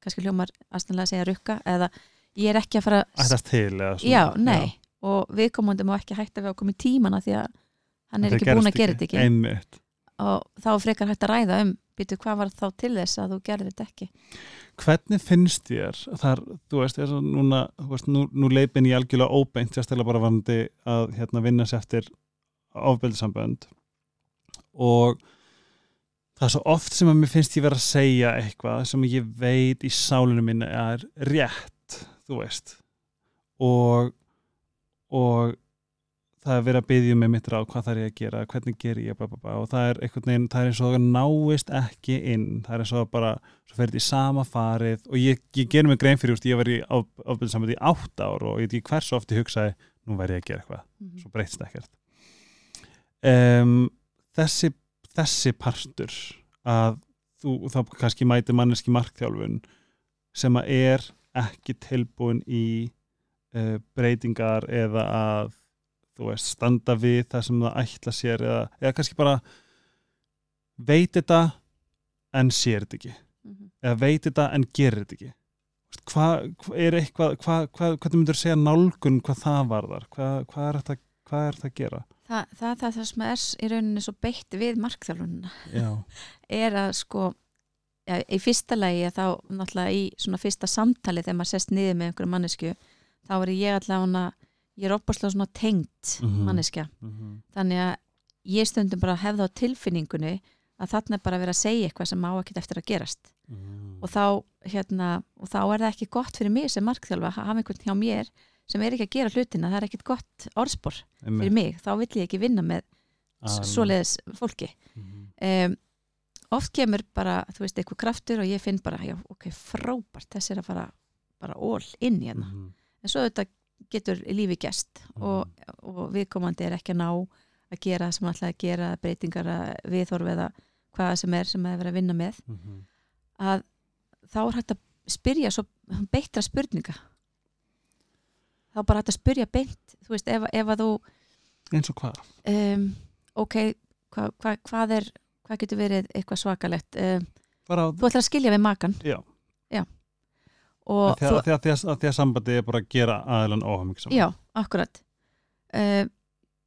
kannski hljómar aðstæðanlega að segja rukka eða ég er ekki að fara ættast til eða svona. já, nei, og viðkomandi má ekki hætta við að koma í tímana því að hann er Það ekki búin að gera þetta ekki. einmitt. Og þá er frekar hægt að ræða um býtu hvað var þá til þess að þú gerði þetta ekki? Hvernig finnst þér þar, þú veist, þess að núna þú veist, nú, nú leipin ég algjörlega óbeint sérstaklega bara varandi að hérna, vinna sér eftir ofbeldisambönd og það er svo oft sem að mér finnst ég vera að segja eitthvað sem ég veit í sálinu minni er rétt, þú veist. Og og það er verið að byggja mig mitt ráð hvað er ég að gera, hvernig ger ég bla, bla, bla, og það er einhvern veginn, það er eins og það náist ekki inn, það er eins og bara svo fer þetta í sama farið. Og ég, ég gerum mig grein fyrir, ég var í ábyrðinsamönd í átt ár og ég veit ekki hversu oft ég hugsaði nú verð ég að gera eitthvað, svo breytst ekkert. Um, þessi þessi partur að þú þá kannski mæti manneski markþjálfun sem að er ekki tilbúin í uh, breytingar eða að þú veist, standa við það sem það ætla sér eða, eða kannski bara veit þetta en sér þetta ekki. Mhm. eða veit þetta en gerir þetta ekki. Hvað hva, er eitthvað hvað hva, hva, myndur segja nálgun hvað það varðar? Hvað hva er þetta hvað er þetta að gera? Þa, það er það sem er í rauninni svo beitt við markþjálfunina já, er að sko ja, í fyrsta lagi að þá náttúrulega í svona fyrsta samtali þegar maður sest niður með einhverju mannesku þá er ég allavega ég er opaslega svona tengt Mhm. manneskja. Mm þannig að ég stundum bara hefða á tilfinningunni að þarna er bara verið að segja eitthvað sem má ekkert eftir að gerast. -hmm. og þá, hérna, og þá er það ekki gott fyrir mig sem markþjálfa að hafa einhvern hjá mér sem er ekki að gera hlutina, það er ekkert gott orðspor fyrir mig, þá vill ég ekki vinna með svoleiðis fólki. Um, oft kemur bara, þú veist, eitthvað kraftur og ég finn bara, já, ok, frábært þessi er að fara bara all inn í hérna. -hmm. en svo þetta getur lífi gest og, og viðkomandi er ekki að ná að gera sem ætlaði að gera breytingar að viðhorf eða hvað sem er sem það er verið að vinna með. Mhm. að þá er hægt að spyrja svo beittra spurninga. Þá bara hægt að spyrja beint þú veist, ef, ef að þú eins og hvað? Um, ok, hva, hva, hvað er hvað getur verið eitthvað svakalegt? Bara, þú ætlar að skilja við makan já, að því að sambandi er bara að gera aðilan óhafmygg já, akkurat. Um,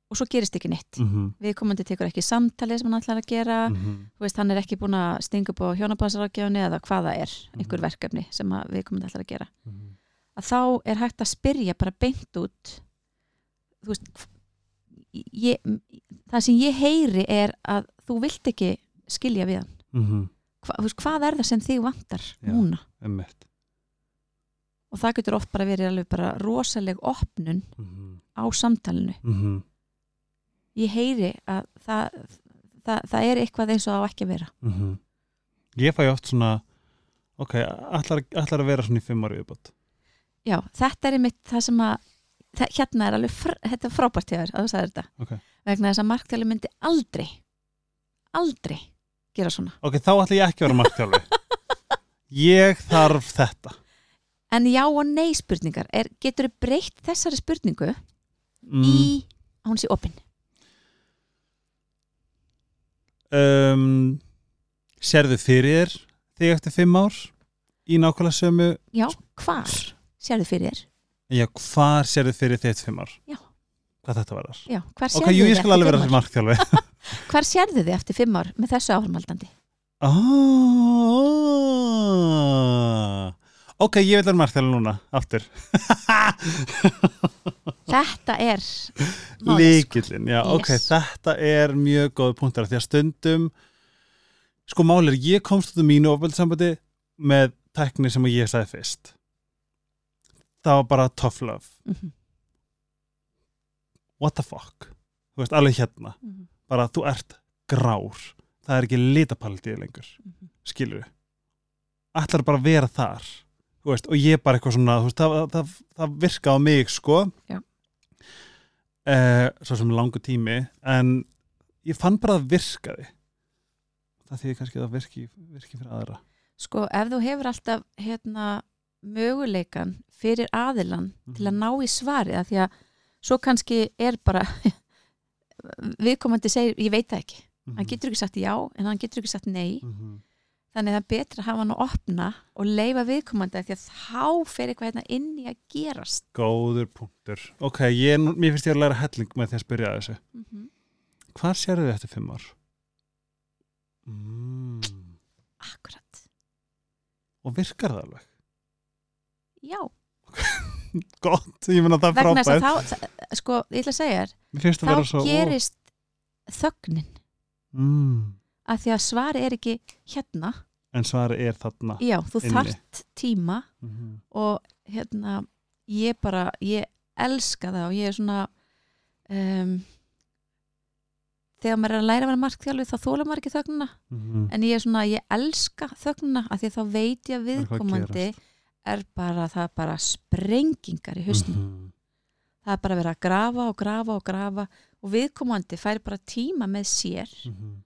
og svo gerist ekki neitt. Mm -hmm. viðkomandi tekur ekki samtalið sem hann ætlar að gera. Þú veist, hann er ekki búin að stinga upp á hjónabansrákjáni eða hvað það er, einhver Mhm. verkefni sem að viðkomandi ætlar að gera. Mhm. að þá er hægt að spyrja bara beint út. Þú veist ég, það sem ég heyri er að þú vilt ekki skilja við hann Mhm. Hva, þú veist, hvað er það sem þig vantar Já. núna Einmitt. og það getur oft bara verið alveg bara rosaleg opnun Mhm. á samtalinu Mhm. ég heyri að það, það, það er eitthvað eins og það á ekki að vera Mhm. ég fæ oft svona ok, allar, allar að vera svona í fimm ári viðbót já, þetta er einmitt það sem að hérna er alveg, fr, er frábært hjá þér að þú sagðir þetta, Ok. vegna þess að marktæli myndi aldrei aldrei gera svona. Ok, þá ætla ég ekki að vera marktjálfi ég þarf þetta. En já og nei spurningar. Er, getur þið breytt þessari spurningu mm. í að hún sé opinn um, sérðu fyrir þér þig eftir fimm ár í nákvæmlega sömu já, hvar sérðu fyrir þér? Já, hvar sérðu fyrir þig eftir fimm ár? Já. hvað þetta hvar ok, jú, ég skal alveg vera eftir hvar sérðu þið eftir fimm ár með þessu áframhaldandi? Ah, ok, ég vil vera marktjálfi núna aftur. Þetta er málið, sko. já, ok, Yes. þetta er mjög góð punktar því að stundum sko máli er, ég komst út um mínu ofbeldssambandi með tækni sem ég sagði fyrst. Það var bara tough love. Mhm, what the fuck, þú veist, alveg hérna. Mhm, bara þú ert grár. Það er ekki litapaldið lengur mhm. skilur við ætlar bara að vera þar veist, og ég bara eitthvað svona veist, það, það, það virka á mig sko. Eh, svo sem langu tími en ég fann bara að það virkaði það þýðir kannski að það virki, virki fyrir aðra. Sko ef þú hefur alltaf hérna möguleikan fyrir aðilan til að Mhm. ná í svari að því að svo kannski er bara viðkomandi segir, ég veit það ekki Mhm. hann getur ekki sagt já en hann getur ekki sagt nei Mhm. þannig að það er betra að hafa hann að opna og leifa viðkomandi því að þá fer eitthvað hérna inn í að gerast góður punktur ok, ég, mér finnst ég að læra helling með því að spyrja þessu mm -hmm. hvað sérðu þið eftir fimm ár? Mm. akkurat, og virkar það alveg? já gott, ég menna það er vegna þess frábært að þá, sko, ég ætla að segja þér þá svo gerist þögnin mm. að því að svari er ekki hérna en svari er þarna já, þú Inni. þarft tíma mm og hérna ég bara, ég elska það og ég er svona um, þegar maður er að læra að vera markþjálfi þá þóla maður ekki þögnuna -hmm. en ég er svona, ég elska þögnuna af því að þá veit ég að viðkomandi er bara, það er bara sprengingar í hausnum Mhm. Það er bara að vera að grafa og grafa og grafa og viðkomandi fær bara tíma með sér Mhm.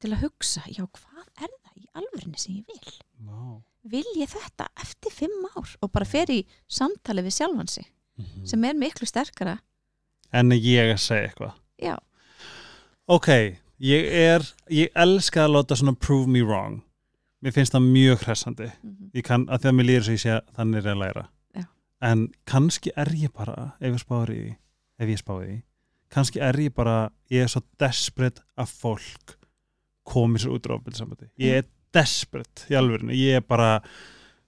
til að hugsa, já hvað er það í alvörinni sem ég vil Vá. vil ég þetta eftir fimm ár og bara fer í samtali við sjálfan sig Mhm. sem er miklu sterkara en ég að segja eitthvað já, ok, ég er ég elska að láta svona prove me wrong mér finnst það mjög hressandi mhm, ég kann, að því að mér líður svo ég sé að þannig er að læra. En kannski er ég bara ef ég spáði því, ef ég spáði því kannski er ég bara, ég er svo desperate að fólk komi sér út á ofbeldissambandi. Ég er desperate í alvörinu, ég er bara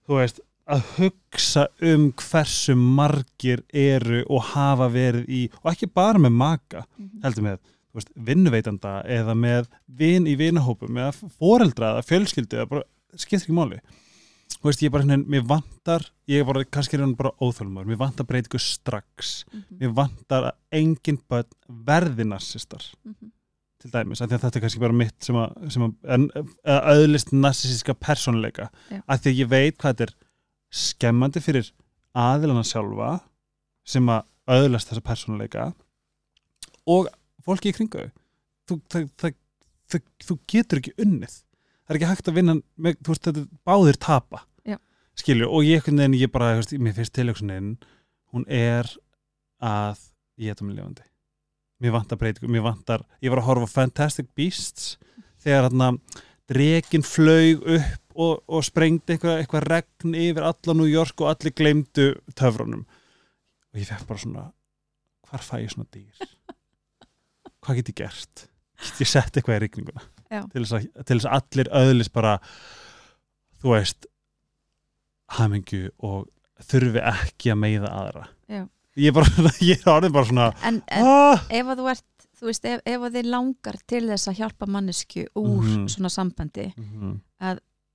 þú veist, að hugsa um hversu margir eru og hafa verið í, og ekki bara með maka, mhm. heldur með veist, vinnuveitanda eða með vin í vinahópum eða foreldra eða fjölskyldu eða bara, skiptir ekki máli þú veist, ég er bara hérna, mér vantar ég er bara, kannski er hann bara óþölmur mér vantar breytingu strax. Mhm, mér vantar að engin börn verði narsistar mhm. til dæmis, af því að þetta er kannski bara mitt sem að, sem að, en, að öðlist narsisíska persónuleika, Já. af því að ég veit hvað þetta er skemmandi fyrir aðilana sjálfa sem að öðlast þessa persónuleika og fólki í kringu þú, það, það, það, þú getur ekki unnið. Það er ekki hægt að vinna með, þú veist, þetta er báðir tapa Já. skilju, og ég veginn, ég bara, veist, mér finnst tilöksunin hún er að ég er það með lifandi mér vantar breytingu, mér vantar ég var að horfa Fantastic Beasts þegar hann drekin flög upp og, og sprengdi eitthvað, eitthvað regn yfir alla New York og allir gleymdu töfrunum og ég fekk bara svona hvar fæ ég svona dýr hvað get ég gert get ég sett eitthvað í rigninguna Já. til þess, að, til þess að allir öðlis bara þú veist hamingju og þurfi ekki að meiða aðra Já. ég er bara, ég er orðin bara svona en, en ah, ef að þú ert þú veist, ef, ef að þið langar til þess að hjálpa mannesku úr Mhm. svona sambandi mhm,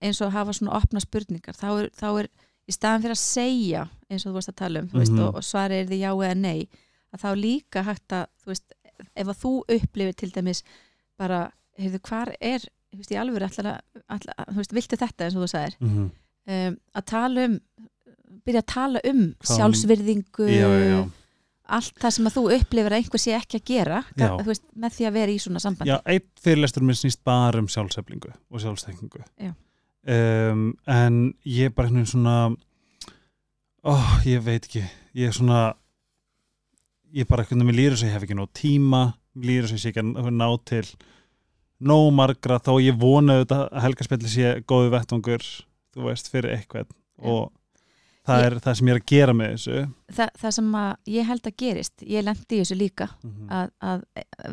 eins og hafa svona opna spurningar þá er, þá er í staðan fyrir að segja eins og þú varst að tala um mm veist, Mhm. og, og svari er því já eða nei að þá líka hægt að þú veist, ef að þú upplifir til dæmis bara, heyrðu, hvar er þú veist, í alvöru allar að, þú veist, viltu þetta eins og þú sagðir mhm. Um, að tala um byrja að tala um sjálfsvirðingu já, já, allt það sem að þú upplifir að einhver sé ekki að gera veist, með því að vera í svona sambandi. Já, einn fyrirlestur minn snýst bara um sjálfseflingu og sjálfstekningu Já. um, en ég er bara einhvern veginn svona ó, ég veit ekki ég er svona ég er bara einhvern veginn, mér líður þess að ég hef ekki nóg tíma mér líður þess að ég ekki að ná til nóg margra þó ég vona auðvitað að helgarspilli sé góðu vettvangur þú veist, fyrir eitthvað og það Ég- er það sem ég er að gera með þessu. Þa, það sem að ég held að gerist ég lendi í þessu líka Mhm, að, að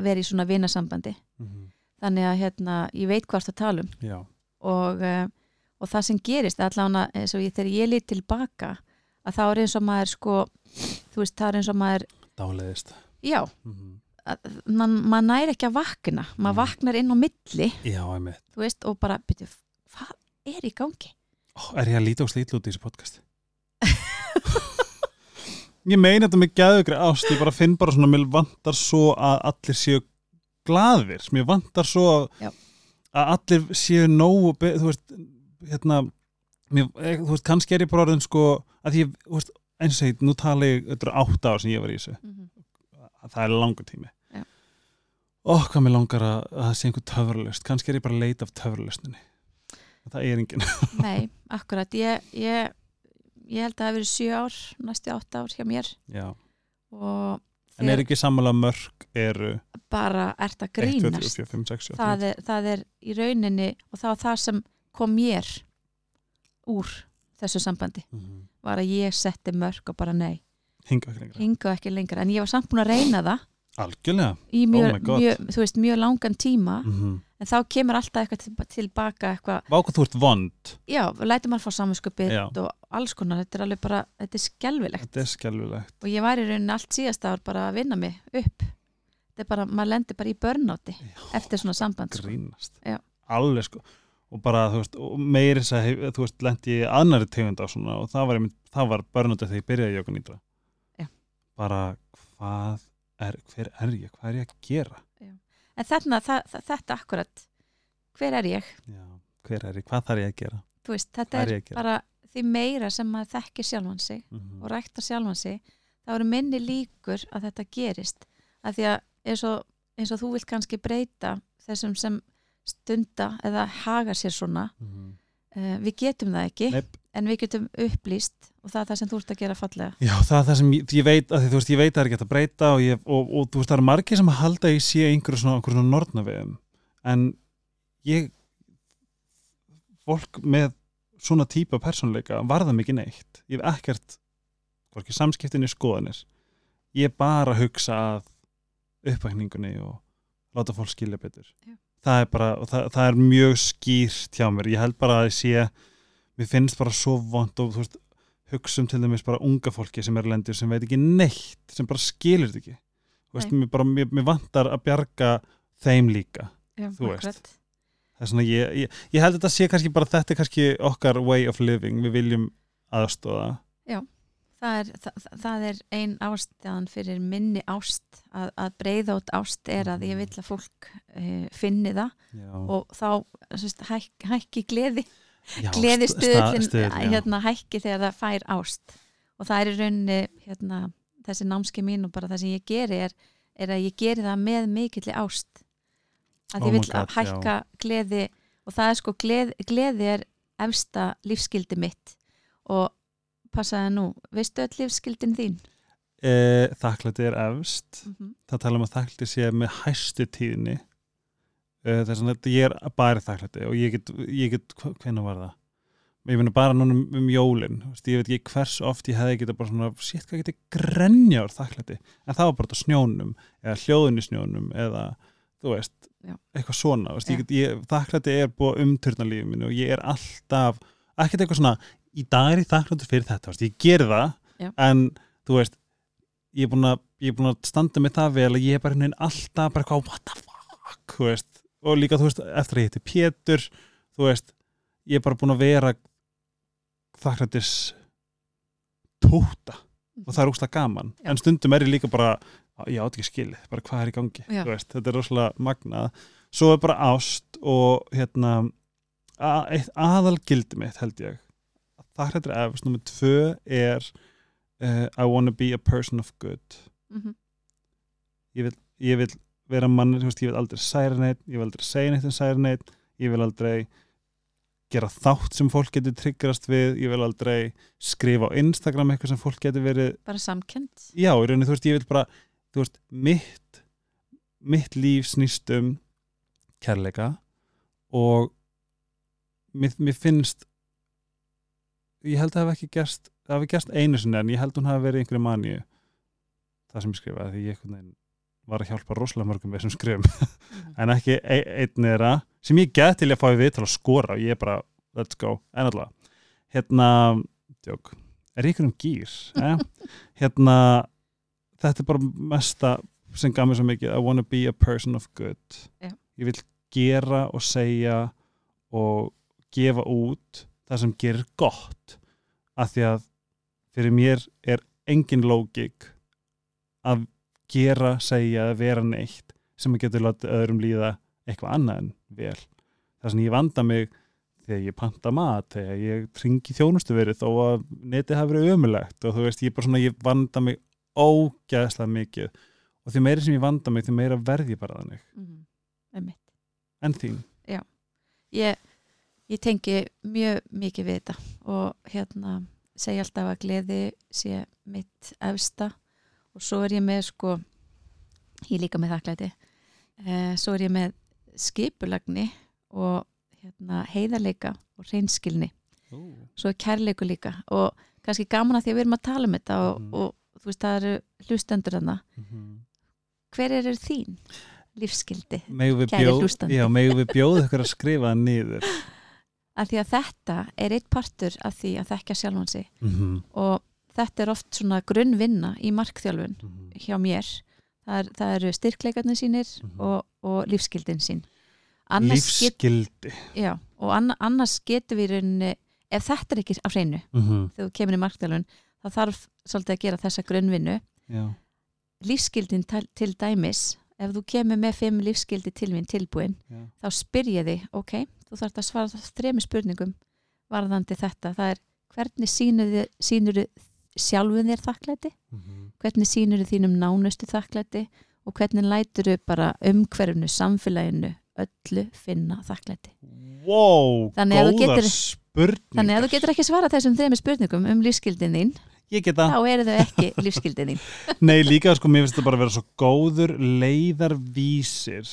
vera í svona vinasambandi. Mhm, þannig að hérna, ég veit hvað það tala um. Já, og, uh, og það sem gerist allavega eins og ég, þegar ég lít tilbaka að þá er eins og maður sko þú veist, það er eins og maður dáleiðist. Já, að, man, maður næri ekki að vakna. Maður Mhm. vaknar inn á milli. Já, veist, og bara, byrju, hvað er í gangi? Ó, er ég að líta og slítla út í þessu podcast? ég meina þetta með gæðugri ást ég bara finn bara svona, mér vantar svo að allir séu glaðir mér vantar svo að, að allir séu nógu þú veist, hérna mér, eh, þú veist, kannski er ég bara orðin sko að ég, þú veist, eins og segi nú tala ég, þetta er átta ár sem ég var í þessu. Mm að það er langur tími. Ó, hvað mér langar að, að það sé einhver töfralust kannski er ég bara leita af töfralustinni það er engin Nei, akkurat, ég, ég ég held að það hafi verið sjö ár næstu átta ár hjá mér. En er ekki sammála mörg eru bara ert að 1, 2, 3, grínast? 4, 5, 6, 7, 8, það er, það er í rauninni og það var það sem kom mér úr þessu sambandi. Mhm. var að ég setti mörg og bara nei, hinga ekki hinga ekki lengra. En ég var samt búin að reyna það. Algjörlega. Í Oh my God. mjög, þú veist, mjög langan tíma. Mm en þá kemur alltaf eitthvað til, tilbaka eitthvað, Vá hvað þú ert vond. Já, lætur maður fá saminskupið Já. og alls konar, þetta er alveg bara þetta er skelvilegt Þetta er skelvilegt og ég var í rauninni allt síðast ár bara að vinna mig upp. Þetta er bara, maður lendir bara í börnáti eftir svona samband sko. grínast. Já. alveg sko. Og bara þú veist, og meiri þess að þú veist, lendi í annari tegund á svona og það var, var börnandi þegar ég byrjaði í jóka nýtra Já. bara hvað er, hver er ég, hvað er ég að gera en þarna, það, það, þetta akkurat hver er ég? Já, hver er ég, hvað þarf ég að gera Þú veist, þetta er bara því meira sem maður þekkir sjálfan sig mm og rækta sjálfan sig þá eru minni líkur að þetta gerist af því að eins og, eins og þú vilt kannski breyta þessum sem stunda eða haga sér svona -hmm. uh, við getum það ekki Neip. En við getum upplýst og það er það sem þú ert að gera fallega. Já, það er það sem ég, ég veit að því, þú veist, ég veit að það er hægt að breyta og, ég, og, og þú veist, það er margir sem halda að ég sé einhverju svona, einhverju svona nortna við þeim en ég fólk með svona típa persónleika varða mikið neitt. Ég hef ekkert, hvorki samskiptinni skoðanir. Ég bara að hugsa að uppvækningunni og láta fólk skilja betur. Já. það er bara, og það, það er mjög skýrt hjá mér, ég held bara að ég sé mér finnst bara svo vond og þú veist, hugsa um til dæmis bara unga fólki sem er lendur sem veit ekki neitt sem bara skilur þetta ekki. Þú veist, mér, bara, mér, mér vantar að bjarga þeim líka Já, Þú veist. akkurat. það er svona, ég, ég, ég held að þetta sé kannski bara þetta er kannski okkar way of living við viljum aðstóða Það er, það, það er ein ástæðan fyrir minni ást að, að breyða út ást er að ég vil að fólk uh, finni það já, og þá sérst, hæk, hækki gleði. já, gleði sta- stuðlinn stuðull, já. hérna, hækki þegar það fær ást og það er í rauninni hérna, þessi námski mín og bara það sem ég geri er, er að ég geri það með mikilli ást að Oh ég vil God, hækka gleði og það er sko gleði, gleði er efsta lífskildi mitt og passaði nú, veistu öll lífskildin þín? e, þakklæti er efst Mm -hmm. það tala um að þakklæti sé með hæstu tíðni þess að ég er bara þakklæti og ég get, ég get hvernig var það ég finna bara núna um, um jólin veist, ég veit ekki hvers oft ég hefði getað bara svona sétt hvað getið grenja úr þakklæti en það var bara snjónum eða hljóðun í snjónum eða þú veist, Já. eitthvað svona veist, ég get, ég, þakklæti er búið að umturna lífið mínu og ég er alltaf ekkert eitthvað svona, í dag er ég þakklæti fyrir þetta, veist, ég ger það Já. en þú veist ég er búin að, að standa með það vel að ég er bara veginn alltaf bara hvað, what the fuck, þú veist og líka þú veist, eftir að ég heiti Pétur þú veist, ég er bara búin að vera þakklætis tóta. Og það er úslega gaman, Já. en stundum er ég líka bara ég átt ekki skilið, bara hvað er í gangi Já. þú veist, þetta er rosalega magnað. Svo er bara ást og hérna að, eitt aðal gildi mitt held ég þakklættir efst, nummer tvö er uh, I wanna be a person of good. Mm ég vil, ég vil vera mann ég vil aldrei særa neitt, ég vil aldrei segja neitt en særa neitt, ég vil aldrei gera þátt sem fólk getur tryggrast við, ég vil aldrei skrifa á Instagram eitthvað sem fólk getur verið bara samkend já, í rauninni, þú veist, ég vil bara þú veist, mitt mitt líf snýst um kærleika og mér, mér finnst ég held að það hafi ekki gerst það hafi gerst einu sinni en ég held að hún hafi verið einhverju maníu það sem ég skrifaði því ég var að hjálpa rosalega mörgum við þessum skrifum Mhm. en ekki einn eða sem ég get til að fá við til að skora. Og ég er bara, let's go, en alltaf hérna, tjók er ykkur um gýr eh? hérna, þetta er bara mesta sem gaf mér svo mikið. I wanna be a person of good. Já. ég vil gera og segja og gefa út það sem gerir gott. Af því að fyrir mér er engin lógik að gera, segja, vera neitt sem getur látið öðrum líða eitthvað annað en vel. Það sem ég vanda mig þegar ég panta mat, þegar ég tringi þjónustu verið þó að netið hafi verið ömulegt og þú veist, ég bara svona, ég vanda mig ógæðslega mikið. Og því meiri sem ég vanda mig, því meira verð ég bara þannig. Mhm. Einmitt. en þín, ég, ég tengi mjög mikið við þetta og hérna segja alltaf að gleði sé mitt efsta og svo er ég með sko ég líka með þakklæti. Eh, svo er ég með skipulagni og hérna, heiðarleika og reynskilni svo er kærleiku líka. Og kannski gaman að því að við erum að tala um þetta og, Mhm. og þú veist það eru hlustendur þarna. Mhm. hver er þín lífskildi Kæri hlustandi. já, megum við bjóða ykkur að skrifa það niður? Af því að þetta er eitt partur af því að þekka sjálfan sig. Mm og þetta er oft svona grunnvinna í markþjálfun -hmm. hjá mér. Það, er, það eru styrkleikarnir sínir Mhm. og, og lífskildin sín. Annars, get, lífskildi já, og anna, annars getur við rauninni ef þetta er ekki á hreinu mm -hmm. þegar þú kemur í markþjálfun þá þarf svolítið að gera þessa grunnvinnu. Já, lífskildin til, til dæmis ef þú kemur með fimm lífskildi til mín tilbúin já, þá spyr ég þig, ok, þú þarf að svara þremi spurningum varðandi þetta. Það er hvernig sýnur, sýnur sjálfum þér þakklæti? Mm hvernig sýnur þínum nánustu þakklæti og hvernig lætur bara umhverfnu, samfélaginu öllu finna þakklæti? Wow, Þannig að getur- spurningar. þannig að þú getur ekki svara þessum þremi spurningum um lífskildin þín, þá eru þau ekki lífskildin þín. Nei líka sko mér finnst þetta bara að vera svo góður leiðarvísir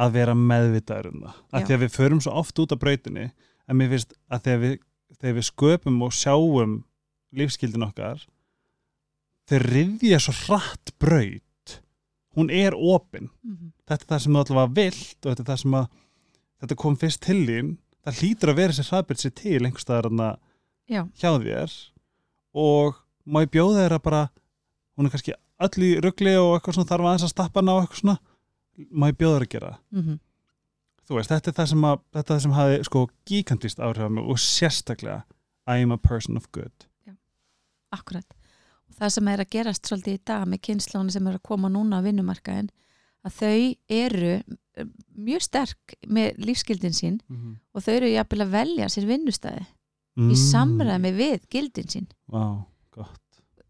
að vera meðvitaður um það. Já. því að við förum svo oft út af brautinni en mér finnst að þegar við, þegar við sköpum og sjáum lífskildin okkar þeir riðja svo hratt braut. Hún er opin. Mhm. þetta er það sem þú allavega vilt og þetta er það sem að þetta kom fyrst til þín. Það hlýtur að vera þessi hraðbyrð sér til einhverstaðar Já. hjá þér. Og má ég bjóða þér að bara hún er kannski öll í rugli og eitthvað svona þarf aðeins að stappa hana og eitthvað svona. Má ég bjóða þér að gera það? Mhm. þú veist, þetta er það sem, að, þetta er það sem hafi sko gíkantist áhrif á mig og sérstaklega I am a person of good Akkurat. Og það sem er að gerast svolítið í dag með kynnslónu sem er að koma núna á vinnumarkaðin, að þau eru eh, mjög sterk með lífsgildin sín og þau eru jafnvel að velja sér vinnustæði mm. í samræmi við gildin sín. Vá, gott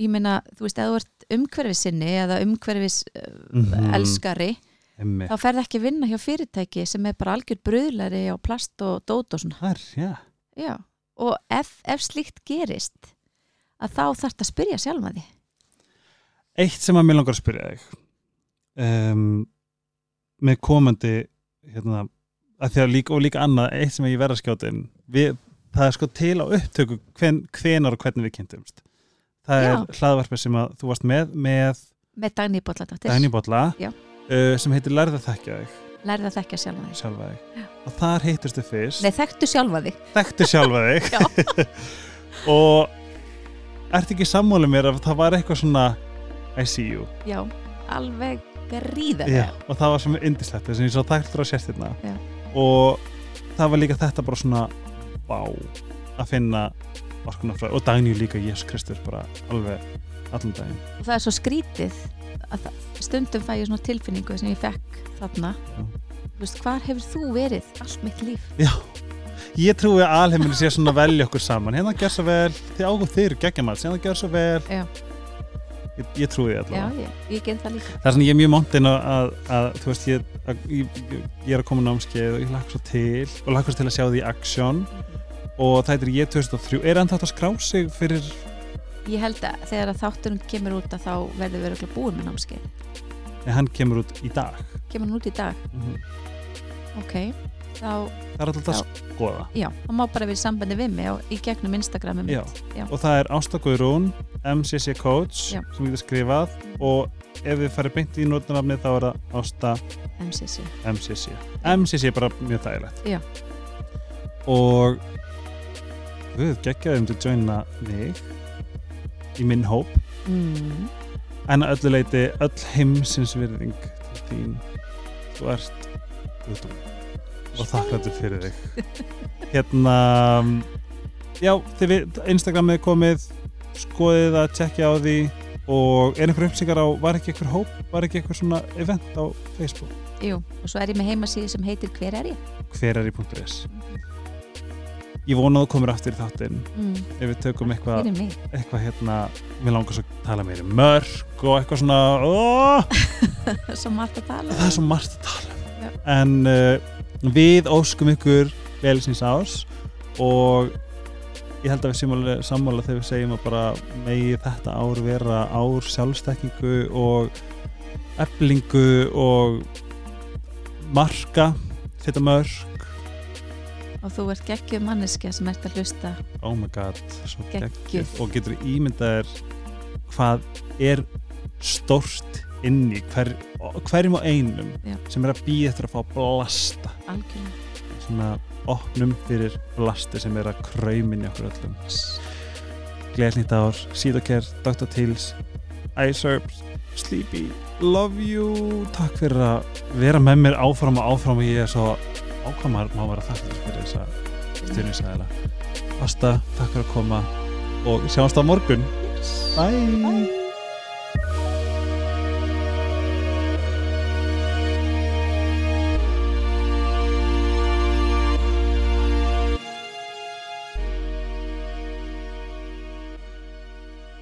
Ég meina, þú veist, ef þú ert umhverfisinni eða umhverfis uh, Mhm. elskari, Emmi, þá ferð ekki að vinna hjá fyrirtæki sem er bara algjör bröðlari á plast og dót og svona. það er, já Já, og ef, ef slíkt gerist, að þá þarf að spyrja sjálfa því. Eitt sem að mér langar að spyrja þig um, með komandi hérna, að því að líka, og líka annað, eitt sem ég verða skjótin við, það er sko til á upptöku hven, hvenar og hvernig við kynntumst það Já. er hlaðvarpið sem að þú varst með með Með. Dagný Bolla Já. uh, sem heitir Lærða þekkja þig Lærið að þekkja sjálfa því. sjálfa þig og þar heitustu fyrst Nei, þekktu sjálfa því. þekktu sjálfa þig og ert ekki sammála mér að það var eitthvað svona I see you Já, alveg gríða. Já, og það var sem indislegt þess að ég svo þakktur á sérstirna Já. og það var líka þetta bara svona vá að finna orkunarfræði og Dagný líka Jésús Kristur bara alveg allan daginn Og það er svo skrítið að það, stundum fæ ég svona tilfinningu sem ég fekk þarna. Já. Þú veist, hvar hefur þú verið allt mitt líf? Ég trúi að alheiminu sé svona velja okkur saman hérna gjör svo vel, þið águm þeir geggjamals hérna gjör svo vel Já. ég, ég trúi Já, allavega ég, ég get það það er svona ég er mjög montinn að, að, þú veist ég, að, ég, ég er að koma námskeið og ég lakka svo til og lakka svo til að sjá því aksjón og það heitir ég 2003 er hann þátt að skrá sig fyrir Ég held að þegar að þátturinn kemur út að þá verður við örugglega búin með námskeið. en hann kemur út í dag Kemur hann út í dag? Mhm. Ok. Þá, það er alltaf að skoða já, þá má bara vera í sambandi við mig og í gegnum Instagrami mitt. Já. Og það er Ásta Guðrún MCC Coach Já. sem við skrifað og ef við farið beint í nótunafni þá er það Ásta MCC. MCC MCC er bara mjög þægilegt Já. og við geggjaðum til að joina mig í minn hóp Mm. en að öllu leiti öll heimsins virðing til þín þú ert guðdóm og þakkláttur fyrir þig hérna já, við Instagramið komið skoðið að tjekkja á því og er einhver upplýsingar á var ekki einhver hóp, var ekki einhver svona event á Facebook, Jú, og svo er ég með heimasíðu sem heitir Hver er ég? hver er í .is ég vona að þú komur aftur í þáttinn Mm. ef við tökum eitthvað eitthvað hérna, mér langar svo að tala meiri mörg og eitthvað svona oh! Svo margt að tala. um. það er svo margt að tala um Já. en uh, við óskum ykkur velisins ás og ég held að við sammála þegar við segjum að bara megi þetta ár vera ár sjálfstekkingu og eflingu og marka þetta mörg Og þú ert geggjuð manneskja sem ert að hlusta. oh my god, svo Geggjuð. og getur ímyndaðir hvað er stórt inn í hver, hverjum og einum Já. sem er að býða eftir að fá blasta Algjörlega. svona opnum fyrir blasti sem er að kraumin í okkur öllum Gleðnýtt ár, Síðoker, Dr. Teals iSerbs, Sleepy Love you Takk fyrir að vera með mér áfram og áfram og ég er svo ákvæmar má vera þakklið fyrir þessa styrnisæðila Asta, takk fyrir að koma og sjáumst á morgun Bye, Bye.